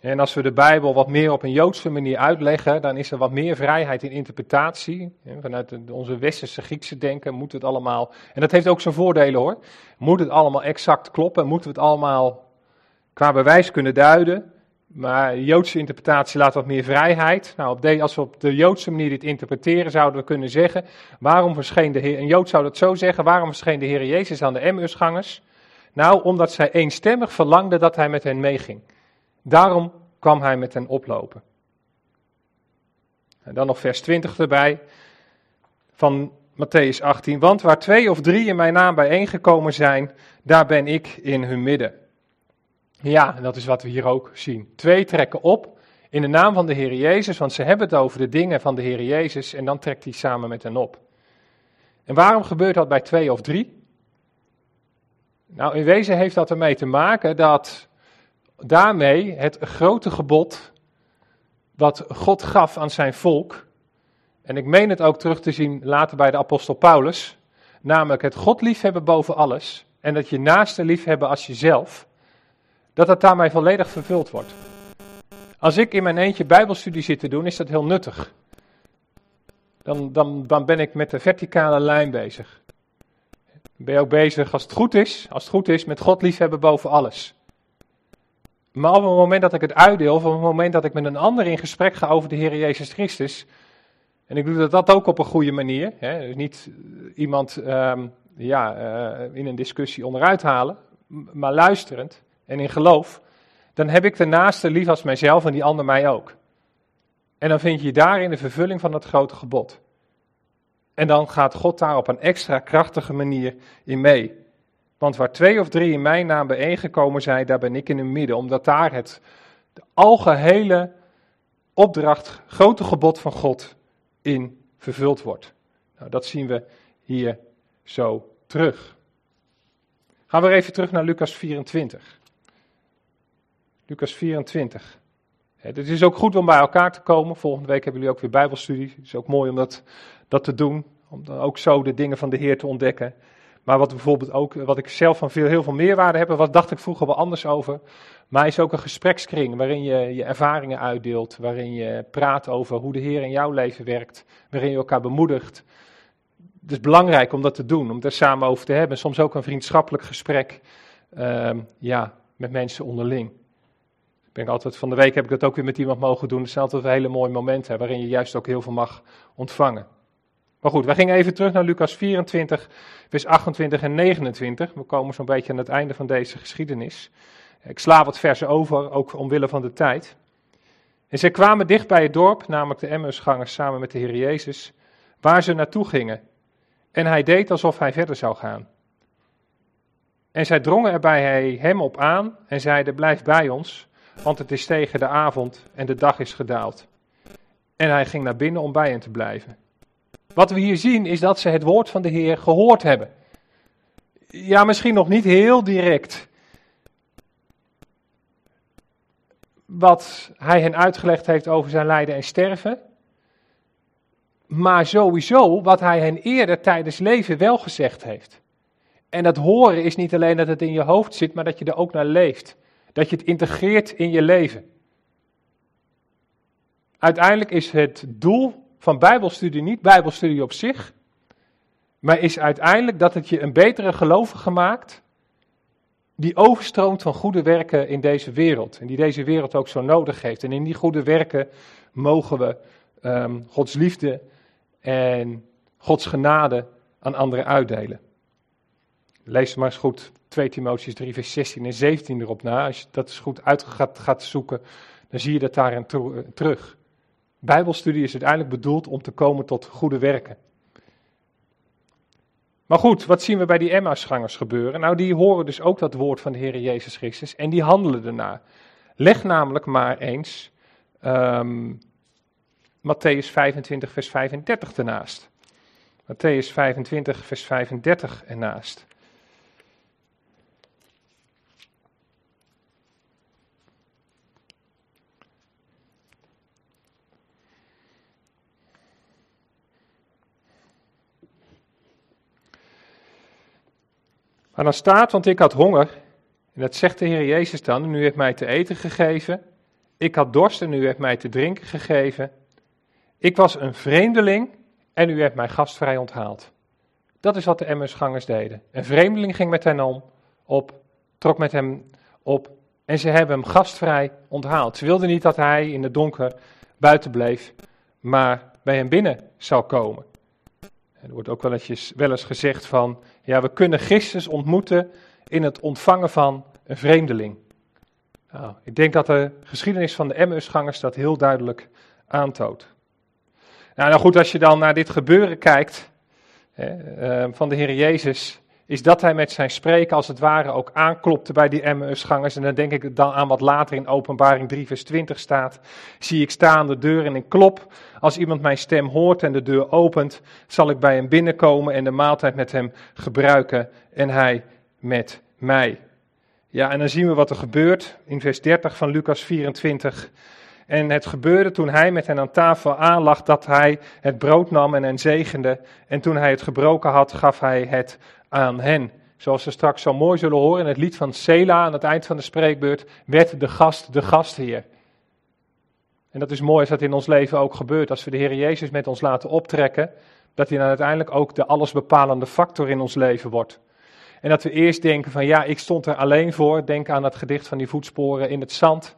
En als we de Bijbel wat meer op een Joodse manier uitleggen, dan is er wat meer vrijheid in interpretatie. Vanuit onze westerse Griekse denken moet het allemaal, en dat heeft ook zijn voordelen hoor, moet het allemaal exact kloppen, moeten we het allemaal qua bewijs kunnen duiden. Maar de Joodse interpretatie laat wat meer vrijheid. Nou, op de, als we op de Joodse manier dit interpreteren, zouden we kunnen zeggen, waarom verscheen de Heer, een Jood zou dat zo zeggen, waarom verscheen de Heer Jezus aan de Emmausgangers? Nou, omdat zij eenstemmig verlangden dat hij met hen meeging. Daarom kwam hij met hen oplopen. En dan nog vers 20 erbij van Matthäus 18. Want waar twee of drie in mijn naam bijeengekomen zijn, daar ben ik in hun midden. Ja, en dat is wat we hier ook zien. Twee trekken op in de naam van de Heer Jezus, want ze hebben het over de dingen van de Heer Jezus en dan trekt hij samen met hen op. En waarom gebeurt dat bij twee of drie? Nou, in wezen heeft dat ermee te maken dat daarmee het grote gebod wat God gaf aan zijn volk. En ik meen het ook terug te zien later bij de apostel Paulus. Namelijk het God liefhebben boven alles. En dat je naaste liefhebben als jezelf. Dat dat daarmee volledig vervuld wordt. Als ik in mijn eentje bijbelstudie zit te doen, is dat heel nuttig. Dan, dan, dan ben ik met de verticale lijn bezig. Ben ook bezig, als het goed is, als het goed is, met God liefhebben boven alles. Maar op het moment dat ik het uitdeel, of op het moment dat ik met een ander in gesprek ga over de Heer Jezus Christus, en ik doe dat ook op een goede manier, hè, dus niet iemand um, ja, uh, in een discussie onderuit halen, maar luisterend en in geloof, dan heb ik de naaste lief als mijzelf en die ander mij ook. En dan vind je daarin de vervulling van dat grote gebod. En dan gaat God daar op een extra krachtige manier in mee. Want waar twee of drie in mijn naam bijeengekomen zijn, daar ben ik in het midden. Omdat daar het de algehele opdracht, grote gebod van God in vervuld wordt. Nou, dat zien we hier zo terug. Gaan we even terug naar Lucas 24. Lucas 24. Het is ook goed om bij elkaar te komen. Volgende week hebben jullie ook weer Bijbelstudie. Het is ook mooi om dat, dat te doen. Om dan ook zo de dingen van de Heer te ontdekken. Maar wat bijvoorbeeld ook, wat ik zelf van veel, heel veel meerwaarde heb, wat dacht ik vroeger wel anders over. Maar is ook een gesprekskring waarin je je ervaringen uitdeelt. Waarin je praat over hoe de Heer in jouw leven werkt. Waarin je elkaar bemoedigt. Het is belangrijk om dat te doen, om er samen over te hebben. Soms ook een vriendschappelijk gesprek ehm, ja, met mensen onderling. Ik denk altijd, van de week heb ik dat ook weer met iemand mogen doen. Het zijn altijd hele mooie momenten waarin je juist ook heel veel mag ontvangen. Maar goed, wij gingen even terug naar Lucas 24, vers 28 en 29. We komen zo'n beetje aan het einde van deze geschiedenis. Ik sla wat versen over, ook omwille van de tijd. En zij kwamen dicht bij het dorp, namelijk de Emmausgangers samen met de Heer Jezus, waar ze naartoe gingen. En hij deed alsof hij verder zou gaan. En zij drongen er bij hem op aan en zeiden: Blijf bij ons, want het is tegen de avond en de dag is gedaald. En hij ging naar binnen om bij hen te blijven. Wat we hier zien is dat ze het woord van de Heer gehoord hebben. Ja, misschien nog niet heel direct. Wat hij hen uitgelegd heeft over zijn lijden en sterven. Maar sowieso wat hij hen eerder tijdens leven wel gezegd heeft. En dat horen is niet alleen dat het in je hoofd zit, maar dat je er ook naar leeft. Dat je het integreert in je leven. Uiteindelijk is het doel van Bijbelstudie niet Bijbelstudie op zich, maar is uiteindelijk dat het je een betere gelovige maakt, die overstroomt van goede werken in deze wereld. En die deze wereld ook zo nodig heeft. En in die goede werken mogen we um, Gods liefde en Gods genade aan anderen uitdelen. Lees maar eens goed 2 Timotheüs 3, vers 16 en 17 erop na. Als je dat eens goed uit gaat, gaat zoeken, dan zie je dat daarin terug. Bijbelstudie is uiteindelijk bedoeld om te komen tot goede werken. Maar goed, wat zien we bij die Emmausgangers gebeuren? Nou, die horen dus ook dat woord van de Heer Jezus Christus en die handelen ernaar. Leg namelijk maar eens um, Matthäus 25, vers 35 ernaast. Matthäus 25, vers 35 ernaast. Maar dan staat, want ik had honger, en dat zegt de Heer Jezus dan, en u heeft mij te eten gegeven. Ik had dorst en u heeft mij te drinken gegeven. Ik was een vreemdeling en u hebt mij gastvrij onthaald. Dat is wat de Emmersgangers deden. Een vreemdeling ging met hen om, op, trok met hem op en ze hebben hem gastvrij onthaald. Ze wilden niet dat hij in het donker buiten bleef, maar bij hem binnen zou komen. Er wordt ook wel eens, wel eens gezegd van, ja, we kunnen Christus ontmoeten in het ontvangen van een vreemdeling. Nou, ik denk dat de geschiedenis van de Emmausgangers dat heel duidelijk aantoont. Nou, nou goed, als je dan naar dit gebeuren kijkt hè, eh, van de Heer Jezus, is dat hij met zijn spreken als het ware ook aanklopte bij die Emmausgangers. En dan denk ik dan aan wat later in openbaring 3 vers 20 staat. Zie ik staan de deur en ik klop. Als iemand mijn stem hoort en de deur opent, zal ik bij hem binnenkomen en de maaltijd met hem gebruiken en hij met mij. Ja, en dan zien we wat er gebeurt in vers 30 van Lucas 24. En het gebeurde toen hij met hen aan tafel aanlag dat hij het brood nam en hen zegende. En toen hij het gebroken had, gaf hij het aan hen. Zoals we straks zo mooi zullen horen in het lied van Sela aan het eind van de spreekbeurt, werd de gast de gastheer. En dat is mooi als dat in ons leven ook gebeurt. Als we de Heer Jezus met ons laten optrekken, dat hij dan uiteindelijk ook de allesbepalende factor in ons leven wordt. En dat we eerst denken van ja, ik stond er alleen voor. Denk aan het gedicht van die voetsporen in het zand.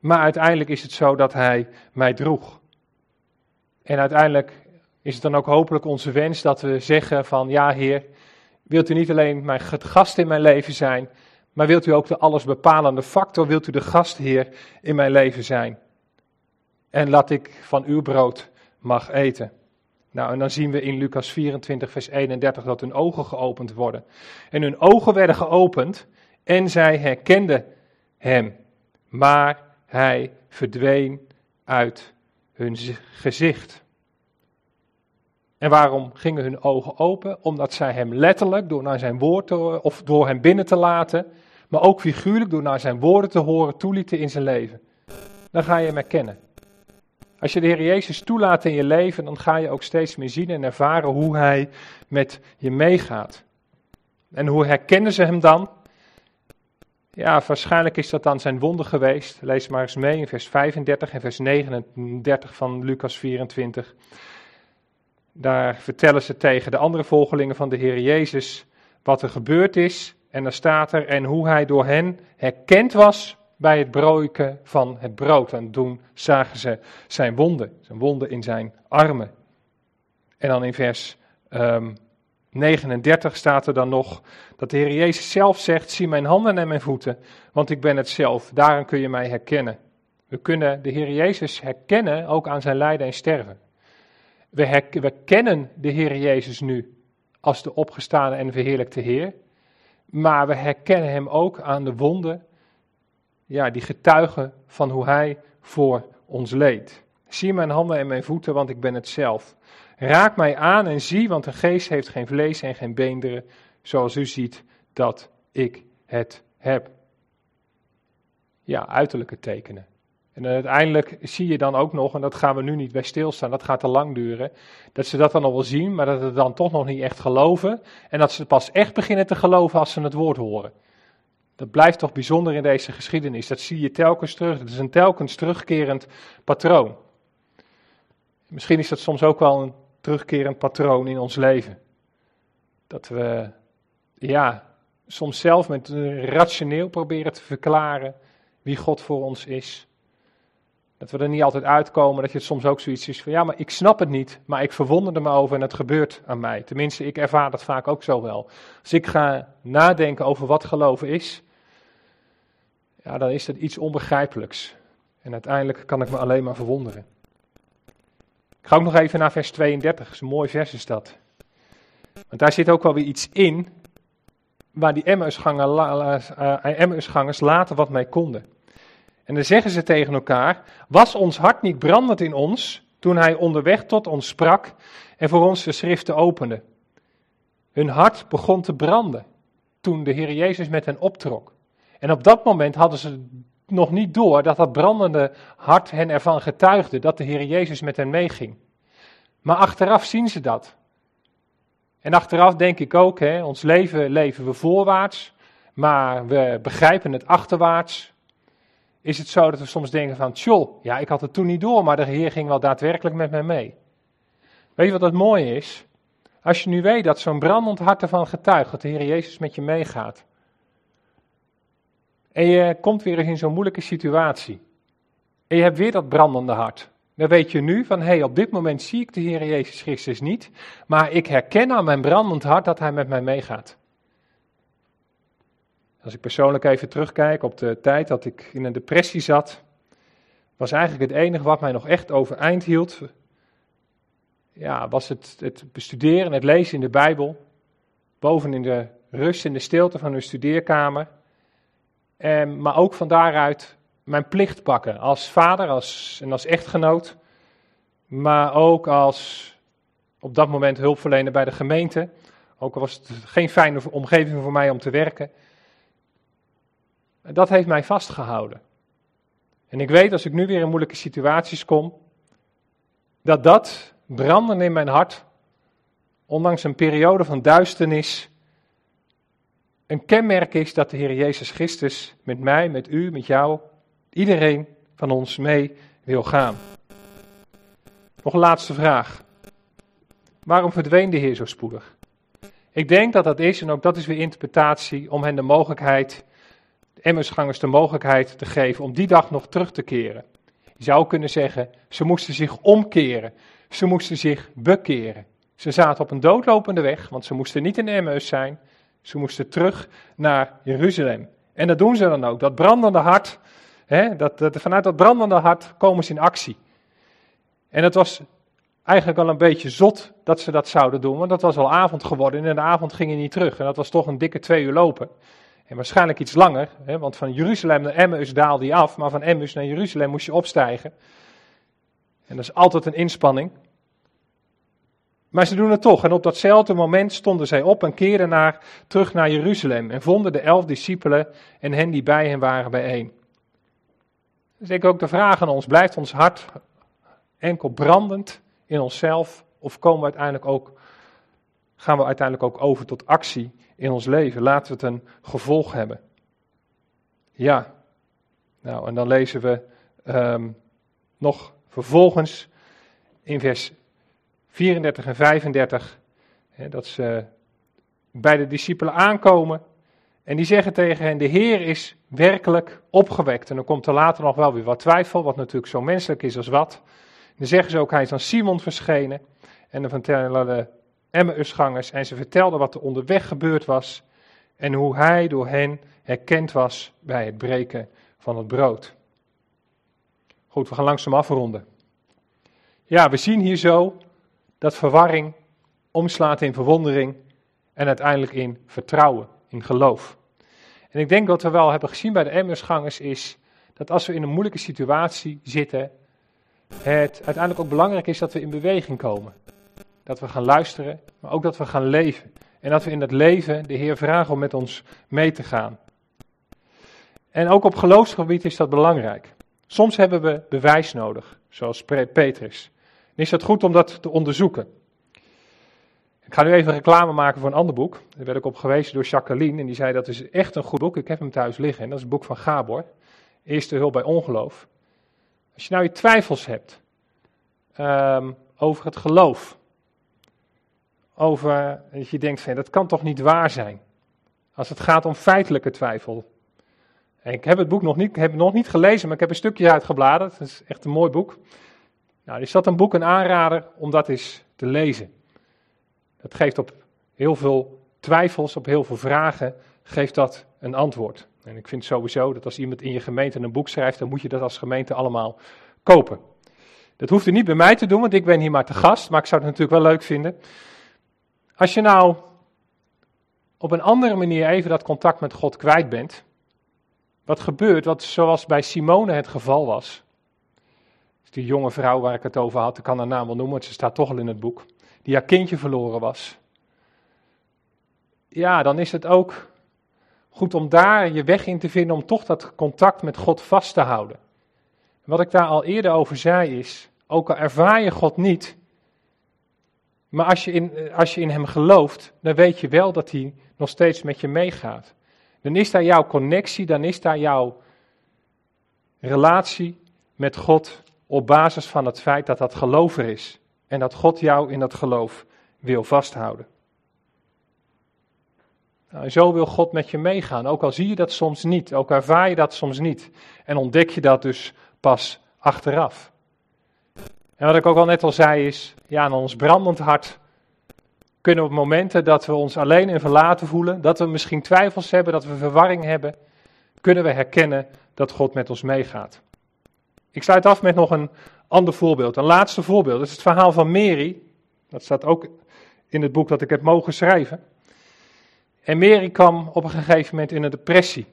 Maar uiteindelijk is het zo dat hij mij droeg. En uiteindelijk is het dan ook hopelijk onze wens dat we zeggen van ja Heer, wilt u niet alleen mijn gast in mijn leven zijn, Maar wilt u ook de allesbepalende factor, wilt u de gastheer in mijn leven zijn? En laat ik van uw brood mag eten. Nou, en dan zien we in Lucas 24, vers 31 dat hun ogen geopend worden. En hun ogen werden geopend en zij herkenden hem. Maar hij verdween uit hun gezicht. En waarom gingen hun ogen open? Omdat zij hem letterlijk, door naar zijn woord te, of door hem binnen te laten, maar ook figuurlijk door naar zijn woorden te horen, toelieten in zijn leven. Dan ga je hem herkennen. Als je de Heer Jezus toelaat in je leven, dan ga je ook steeds meer zien en ervaren hoe Hij met je meegaat. En hoe herkennen ze Hem dan? Ja, waarschijnlijk is dat dan zijn wonder geweest. Lees maar eens mee in vers 35 en vers 39 van Lucas 24. Daar vertellen ze tegen de andere volgelingen van de Heer Jezus wat er gebeurd is. En dan staat er, en hoe hij door hen herkend was bij het brooien van het brood. En toen zagen ze zijn wonden, zijn wonden in zijn armen. En dan in vers um, ehm, 39 staat er dan nog dat de Heer Jezus zelf zegt: Zie mijn handen en mijn voeten, want ik ben het zelf. Daarin kun je mij herkennen. We kunnen de Heer Jezus herkennen ook aan zijn lijden en sterven. We, we kennen de Heer Jezus nu als de opgestane en verheerlijkte Heer. Maar we herkennen hem ook aan de wonden ja, die getuigen van hoe hij voor ons leed. Zie mijn handen en mijn voeten, want ik ben het zelf. Raak mij aan en zie, want een geest heeft geen vlees en geen beenderen, zoals u ziet dat ik het heb. Ja, uiterlijke tekenen. En uiteindelijk zie je dan ook nog, en dat gaan we nu niet bij stilstaan, dat gaat te lang duren, dat ze dat dan nog wel zien, maar dat ze dan toch nog niet echt geloven. En dat ze pas echt beginnen te geloven als ze het woord horen. Dat blijft toch bijzonder in deze geschiedenis. Dat zie je telkens terug. Het is een telkens terugkerend patroon. Misschien is dat soms ook wel een terugkerend patroon in ons leven. Dat we, ja, soms zelf met rationeel proberen te verklaren wie God voor ons is. Dat we er niet altijd uitkomen, dat je het soms ook zoiets is van, ja, maar ik snap het niet, maar ik verwonder er me over en het gebeurt aan mij. Tenminste, ik ervaar dat vaak ook zo wel. Als ik ga nadenken over wat geloven is, ja, dan is het iets onbegrijpelijks. En uiteindelijk kan ik me alleen maar verwonderen. Ik ga ook nog even naar vers 32, een mooi vers is dat. Want daar zit ook wel weer iets in, waar die Emmausgangers later wat mee konden. En dan zeggen ze tegen elkaar: Was ons hart niet brandend in ons toen hij onderweg tot ons sprak en voor ons de schriften opende? Hun hart begon te branden toen de Heer Jezus met hen optrok. En op dat moment hadden ze nog niet door dat dat brandende hart hen ervan getuigde dat de Heer Jezus met hen meeging. Maar achteraf zien ze dat. En achteraf denk ik ook, hè, ons leven leven we voorwaarts, maar we begrijpen het achterwaarts is het zo dat we soms denken van, tjoh, ja, ik had het toen niet door, maar de Heer ging wel daadwerkelijk met mij mee. Weet je wat het mooie is? Als je nu weet dat zo'n brandend hart ervan getuigt dat de Heer Jezus met je meegaat. En je komt weer eens in zo'n moeilijke situatie. En je hebt weer dat brandende hart. Dan weet je nu van, hé, hey, op dit moment zie ik de Heer Jezus Christus niet, maar ik herken aan mijn brandend hart dat Hij met mij meegaat. Als ik persoonlijk even terugkijk op de tijd dat ik in een depressie zat, was eigenlijk het enige wat mij nog echt overeind hield, ja, was het, het bestuderen, het lezen in de Bijbel, boven in de rust, in de stilte van hun studeerkamer, en, maar ook van daaruit mijn plicht pakken als vader als, en als echtgenoot, maar ook als op dat moment hulpverlener bij de gemeente. Ook al was het geen fijne omgeving voor mij om te werken dat heeft mij vastgehouden. En ik weet als ik nu weer in moeilijke situaties kom, dat dat branden in mijn hart, ondanks een periode van duisternis, een kenmerk is dat de Heer Jezus Christus met mij, met u, met jou, iedereen van ons mee wil gaan. Nog een laatste vraag. Waarom verdween de Heer zo spoedig? Ik denk dat dat is, en ook dat is weer interpretatie, om hen de mogelijkheid Emmersgangers de mogelijkheid te geven om die dag nog terug te keren. Je zou kunnen zeggen, ze moesten zich omkeren. Ze moesten zich bekeren. Ze zaten op een doodlopende weg, want ze moesten niet in Emmaus zijn. Ze moesten terug naar Jeruzalem. En dat doen ze dan ook. Dat brandende hart, hè, dat, vanuit dat brandende hart komen ze in actie. En het was eigenlijk al een beetje zot dat ze dat zouden doen, want dat was al avond geworden en in de avond ging je niet terug. En dat was toch een dikke twee uur lopen. En waarschijnlijk iets langer, hè, want van Jeruzalem naar Emmaus daalde hij af, maar van Emmaus naar Jeruzalem moest je opstijgen. En dat is altijd een inspanning. Maar ze doen het toch. En op datzelfde moment stonden zij op en keerden naar, terug naar Jeruzalem. En vonden de elf discipelen en hen die bij hen waren bijeen. Dus ik ook de vraag aan ons: blijft ons hart enkel brandend in onszelf? Of komen we uiteindelijk ook, gaan we uiteindelijk ook over tot actie in ons leven? Laten we het een gevolg hebben. Ja. Nou, en dan lezen we um, nog vervolgens in vers 34 en 35, hè, dat ze bij de discipelen aankomen en die zeggen tegen hen, de Heer is werkelijk opgewekt. En dan komt er later nog wel weer wat twijfel, wat natuurlijk zo menselijk is als wat. dan zeggen ze ook, hij is aan Simon verschenen. En dan vertellen de Emmausgangers en ze vertelden wat er onderweg gebeurd was. En hoe hij door hen herkend was bij het breken van het brood. Goed, we gaan langzaam afronden. Ja, we zien hier zo dat verwarring omslaat in verwondering en uiteindelijk in vertrouwen, in geloof. En ik denk wat we wel hebben gezien bij de Emmersgangers is dat als we in een moeilijke situatie zitten, het uiteindelijk ook belangrijk is dat we in beweging komen. Dat we gaan luisteren, maar ook dat we gaan leven. En dat we in dat leven de Heer vragen om met ons mee te gaan. En ook op geloofsgebied is dat belangrijk. Soms hebben we bewijs nodig, zoals Petrus is het goed om dat te onderzoeken. Ik ga nu even reclame maken voor een ander boek. Daar werd ik op gewezen door Jacqueline en die zei dat is echt een goed boek. Ik heb hem thuis liggen en dat is het boek van Gabor. Eerste hulp bij ongeloof. Als je nou je twijfels hebt ehm, over het geloof. Over dat je denkt van dat kan toch niet waar zijn. Als het gaat om feitelijke twijfel. En ik heb het boek nog niet, heb nog niet gelezen, maar ik heb een stukje uitgebladerd. Het is echt een mooi boek. Nou, is dat een boek een aanrader om dat eens te lezen? Dat geeft op heel veel twijfels, op heel veel vragen, geeft dat een antwoord. En ik vind sowieso dat als iemand in je gemeente een boek schrijft, dan moet je dat als gemeente allemaal kopen. Dat hoeft u niet bij mij te doen, want ik ben hier maar te gast, maar ik zou het natuurlijk wel leuk vinden. Als je nou op een andere manier even dat contact met God kwijt bent, wat gebeurt, wat zoals bij Simone het geval was, die jonge vrouw waar ik het over had, ik kan haar naam wel noemen, want ze staat toch al in het boek, die haar kindje verloren was. Ja, dan is het ook goed om daar je weg in te vinden om toch dat contact met God vast te houden. Wat ik daar al eerder over zei is, ook al ervaar je God niet, maar als je in, als je in Hem gelooft, dan weet je wel dat Hij nog steeds met je meegaat. Dan is daar jouw connectie, dan is daar jouw relatie met God op basis van het feit dat dat geloof er is. En dat God jou in dat geloof wil vasthouden. Nou, en zo wil God met je meegaan, ook al zie je dat soms niet, ook ervaar je dat soms niet. En ontdek je dat dus pas achteraf. En wat ik ook al net al zei is, ja, aan ons brandend hart kunnen op momenten dat we ons alleen en verlaten voelen, dat we misschien twijfels hebben, dat we verwarring hebben, kunnen we herkennen dat God met ons meegaat. Ik sluit af met nog een ander voorbeeld. Een laatste voorbeeld. Is het verhaal van Mary. Dat staat ook in het boek dat ik heb mogen schrijven. En Mary kwam op een gegeven moment in een depressie.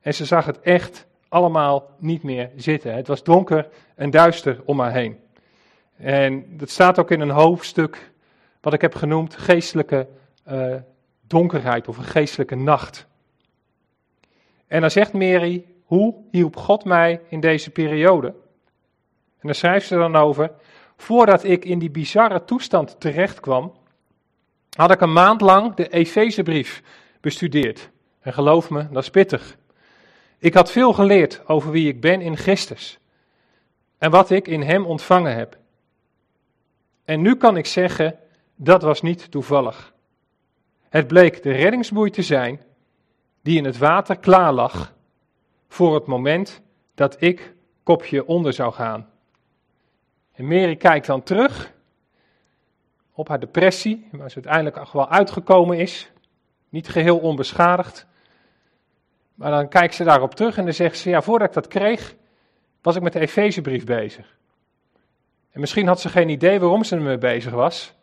En ze zag het echt allemaal niet meer zitten. Het was donker en duister om haar heen. En dat staat ook in een hoofdstuk wat ik heb genoemd geestelijke uh, donkerheid of een geestelijke nacht. En dan zegt Mary, hoe hielp God mij in deze periode? En daar schrijft ze dan over. Voordat ik in die bizarre toestand terecht kwam, had ik een maand lang de Efezebrief bestudeerd. En geloof me, dat is pittig. Ik had veel geleerd over wie ik ben in Christus en wat ik in Hem ontvangen heb. En nu kan ik zeggen, dat was niet toevallig. Het bleek de reddingsboei te zijn die in het water klaar lag voor het moment dat ik kopje onder zou gaan. En Mary kijkt dan terug op haar depressie, waar ze uiteindelijk wel uitgekomen is, niet geheel onbeschadigd. Maar dan kijkt ze daarop terug en dan zegt ze, ja, voordat ik dat kreeg, was ik met de Efezebrief bezig. En misschien had ze geen idee waarom ze ermee bezig was.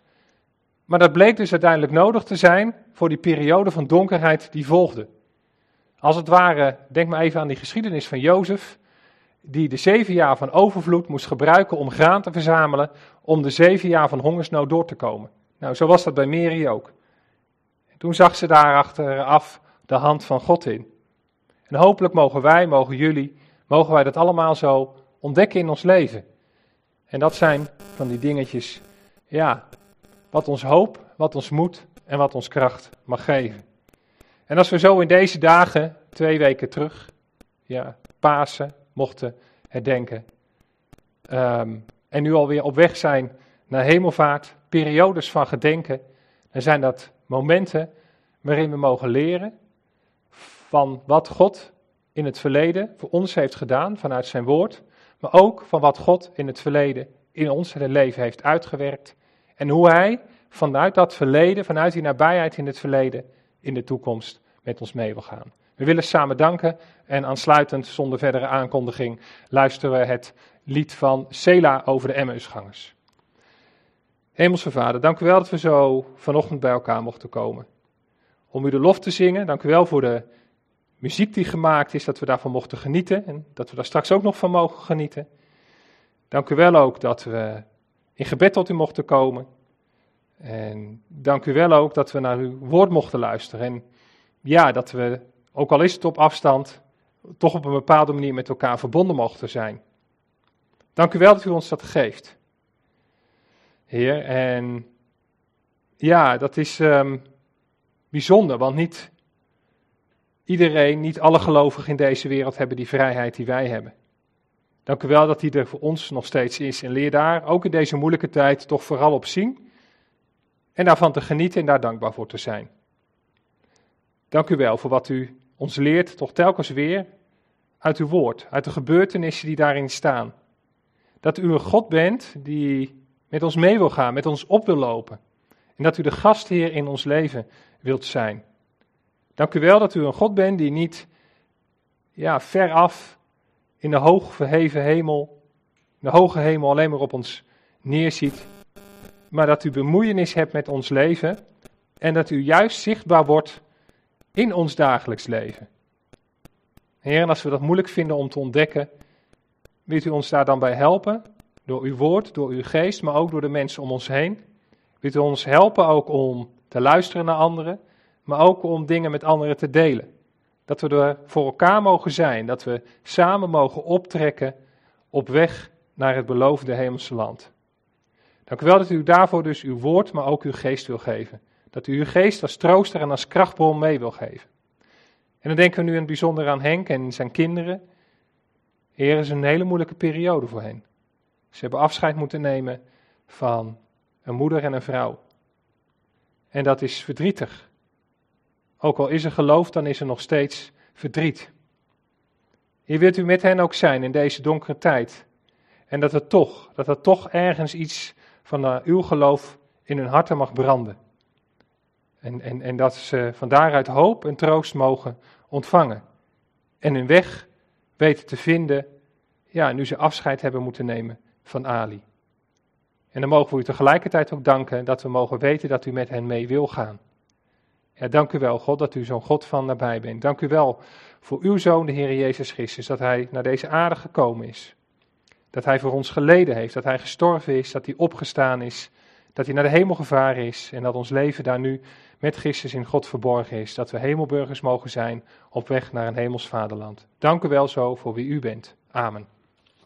Maar dat bleek dus uiteindelijk nodig te zijn voor die periode van donkerheid die volgde. Als het ware, denk maar even aan die geschiedenis van Jozef, die de zeven jaar van overvloed moest gebruiken om graan te verzamelen om de zeven jaar van hongersnood door te komen. Nou, zo was dat bij Mary ook. En toen zag ze daar achteraf de hand van God in. En hopelijk mogen wij, mogen jullie, mogen wij dat allemaal zo ontdekken in ons leven. En dat zijn van die dingetjes, ja, wat ons hoop, wat ons moed en wat ons kracht mag geven. En als we zo in deze dagen, twee weken terug, ja, Pasen, mochten herdenken. Um, en nu alweer op weg zijn naar hemelvaart, periodes van gedenken, dan zijn dat momenten waarin we mogen leren van wat God in het verleden voor ons heeft gedaan vanuit zijn woord, maar ook van wat God in het verleden in ons leven heeft uitgewerkt en hoe hij vanuit dat verleden, vanuit die nabijheid in het verleden, in de toekomst met ons mee wil gaan. We willen samen danken en aansluitend, zonder verdere aankondiging, luisteren we het lied van Sela over de Emmausgangers. Hemelse Vader, dank u wel dat we zo vanochtend bij elkaar mochten komen. Om u de lof te zingen, dank u wel voor de muziek die gemaakt is, dat we daarvan mochten genieten en dat we daar straks ook nog van mogen genieten. Dank u wel ook dat we in gebed tot u mochten komen. En dank u wel ook dat we naar uw woord mochten luisteren. En ja, dat we, ook al is het op afstand, toch op een bepaalde manier met elkaar verbonden mochten zijn. Dank u wel dat u ons dat geeft. Heer, en ja, dat is um, bijzonder, want niet iedereen, niet alle gelovigen in deze wereld hebben die vrijheid die wij hebben. Dank u wel dat die er voor ons nog steeds is. En leer daar, ook in deze moeilijke tijd, toch vooral op zien. En daarvan te genieten en daar dankbaar voor te zijn. Dank u wel voor wat u ons leert, toch telkens weer, uit uw woord, uit de gebeurtenissen die daarin staan. Dat u een God bent die met ons mee wil gaan, met ons op wil lopen. En dat u de gastheer in ons leven wilt zijn. Dank u wel dat u een God bent die niet ja, veraf in de hoog verheven hemel, in de hoge hemel alleen maar op ons neerziet, maar dat u bemoeienis hebt met ons leven en dat u juist zichtbaar wordt in ons dagelijks leven. Heer, en als we dat moeilijk vinden om te ontdekken, wilt u ons daar dan bij helpen? Door uw woord, door uw geest, maar ook door de mensen om ons heen. Wilt u ons helpen ook om te luisteren naar anderen, maar ook om dingen met anderen te delen. Dat we er voor elkaar mogen zijn, dat we samen mogen optrekken op weg naar het beloofde hemelse land. Dank u wel dat u daarvoor dus uw woord, maar ook uw geest wil geven. Dat u uw geest als trooster en als krachtbron mee wil geven. En dan denken we nu in het bijzonder aan Henk en zijn kinderen. Heer, is een hele moeilijke periode voor hen. Ze hebben afscheid moeten nemen van een moeder en een vrouw. En dat is verdrietig. Ook al is er geloof, dan is er nog steeds verdriet. Hier wilt u met hen ook zijn in deze donkere tijd. En dat er toch, dat er toch ergens iets van uh, uw geloof in hun harten mag branden. En, en, en dat ze van daaruit hoop en troost mogen ontvangen. En hun weg weten te vinden, ja, nu ze afscheid hebben moeten nemen van Ali. En dan mogen we u tegelijkertijd ook danken dat we mogen weten dat u met hen mee wil gaan. Ja, dank u wel, God, dat u zo'n God van nabij bent. Dank u wel voor uw Zoon, de Heer Jezus Christus, dat Hij naar deze aarde gekomen is. Dat Hij voor ons geleden heeft, dat Hij gestorven is, dat Hij opgestaan is, dat Hij naar de hemel gevaren is en dat ons leven daar nu met Christus in God verborgen is. Dat we hemelburgers mogen zijn op weg naar een hemels vaderland. Dank u wel zo voor wie u bent. Amen.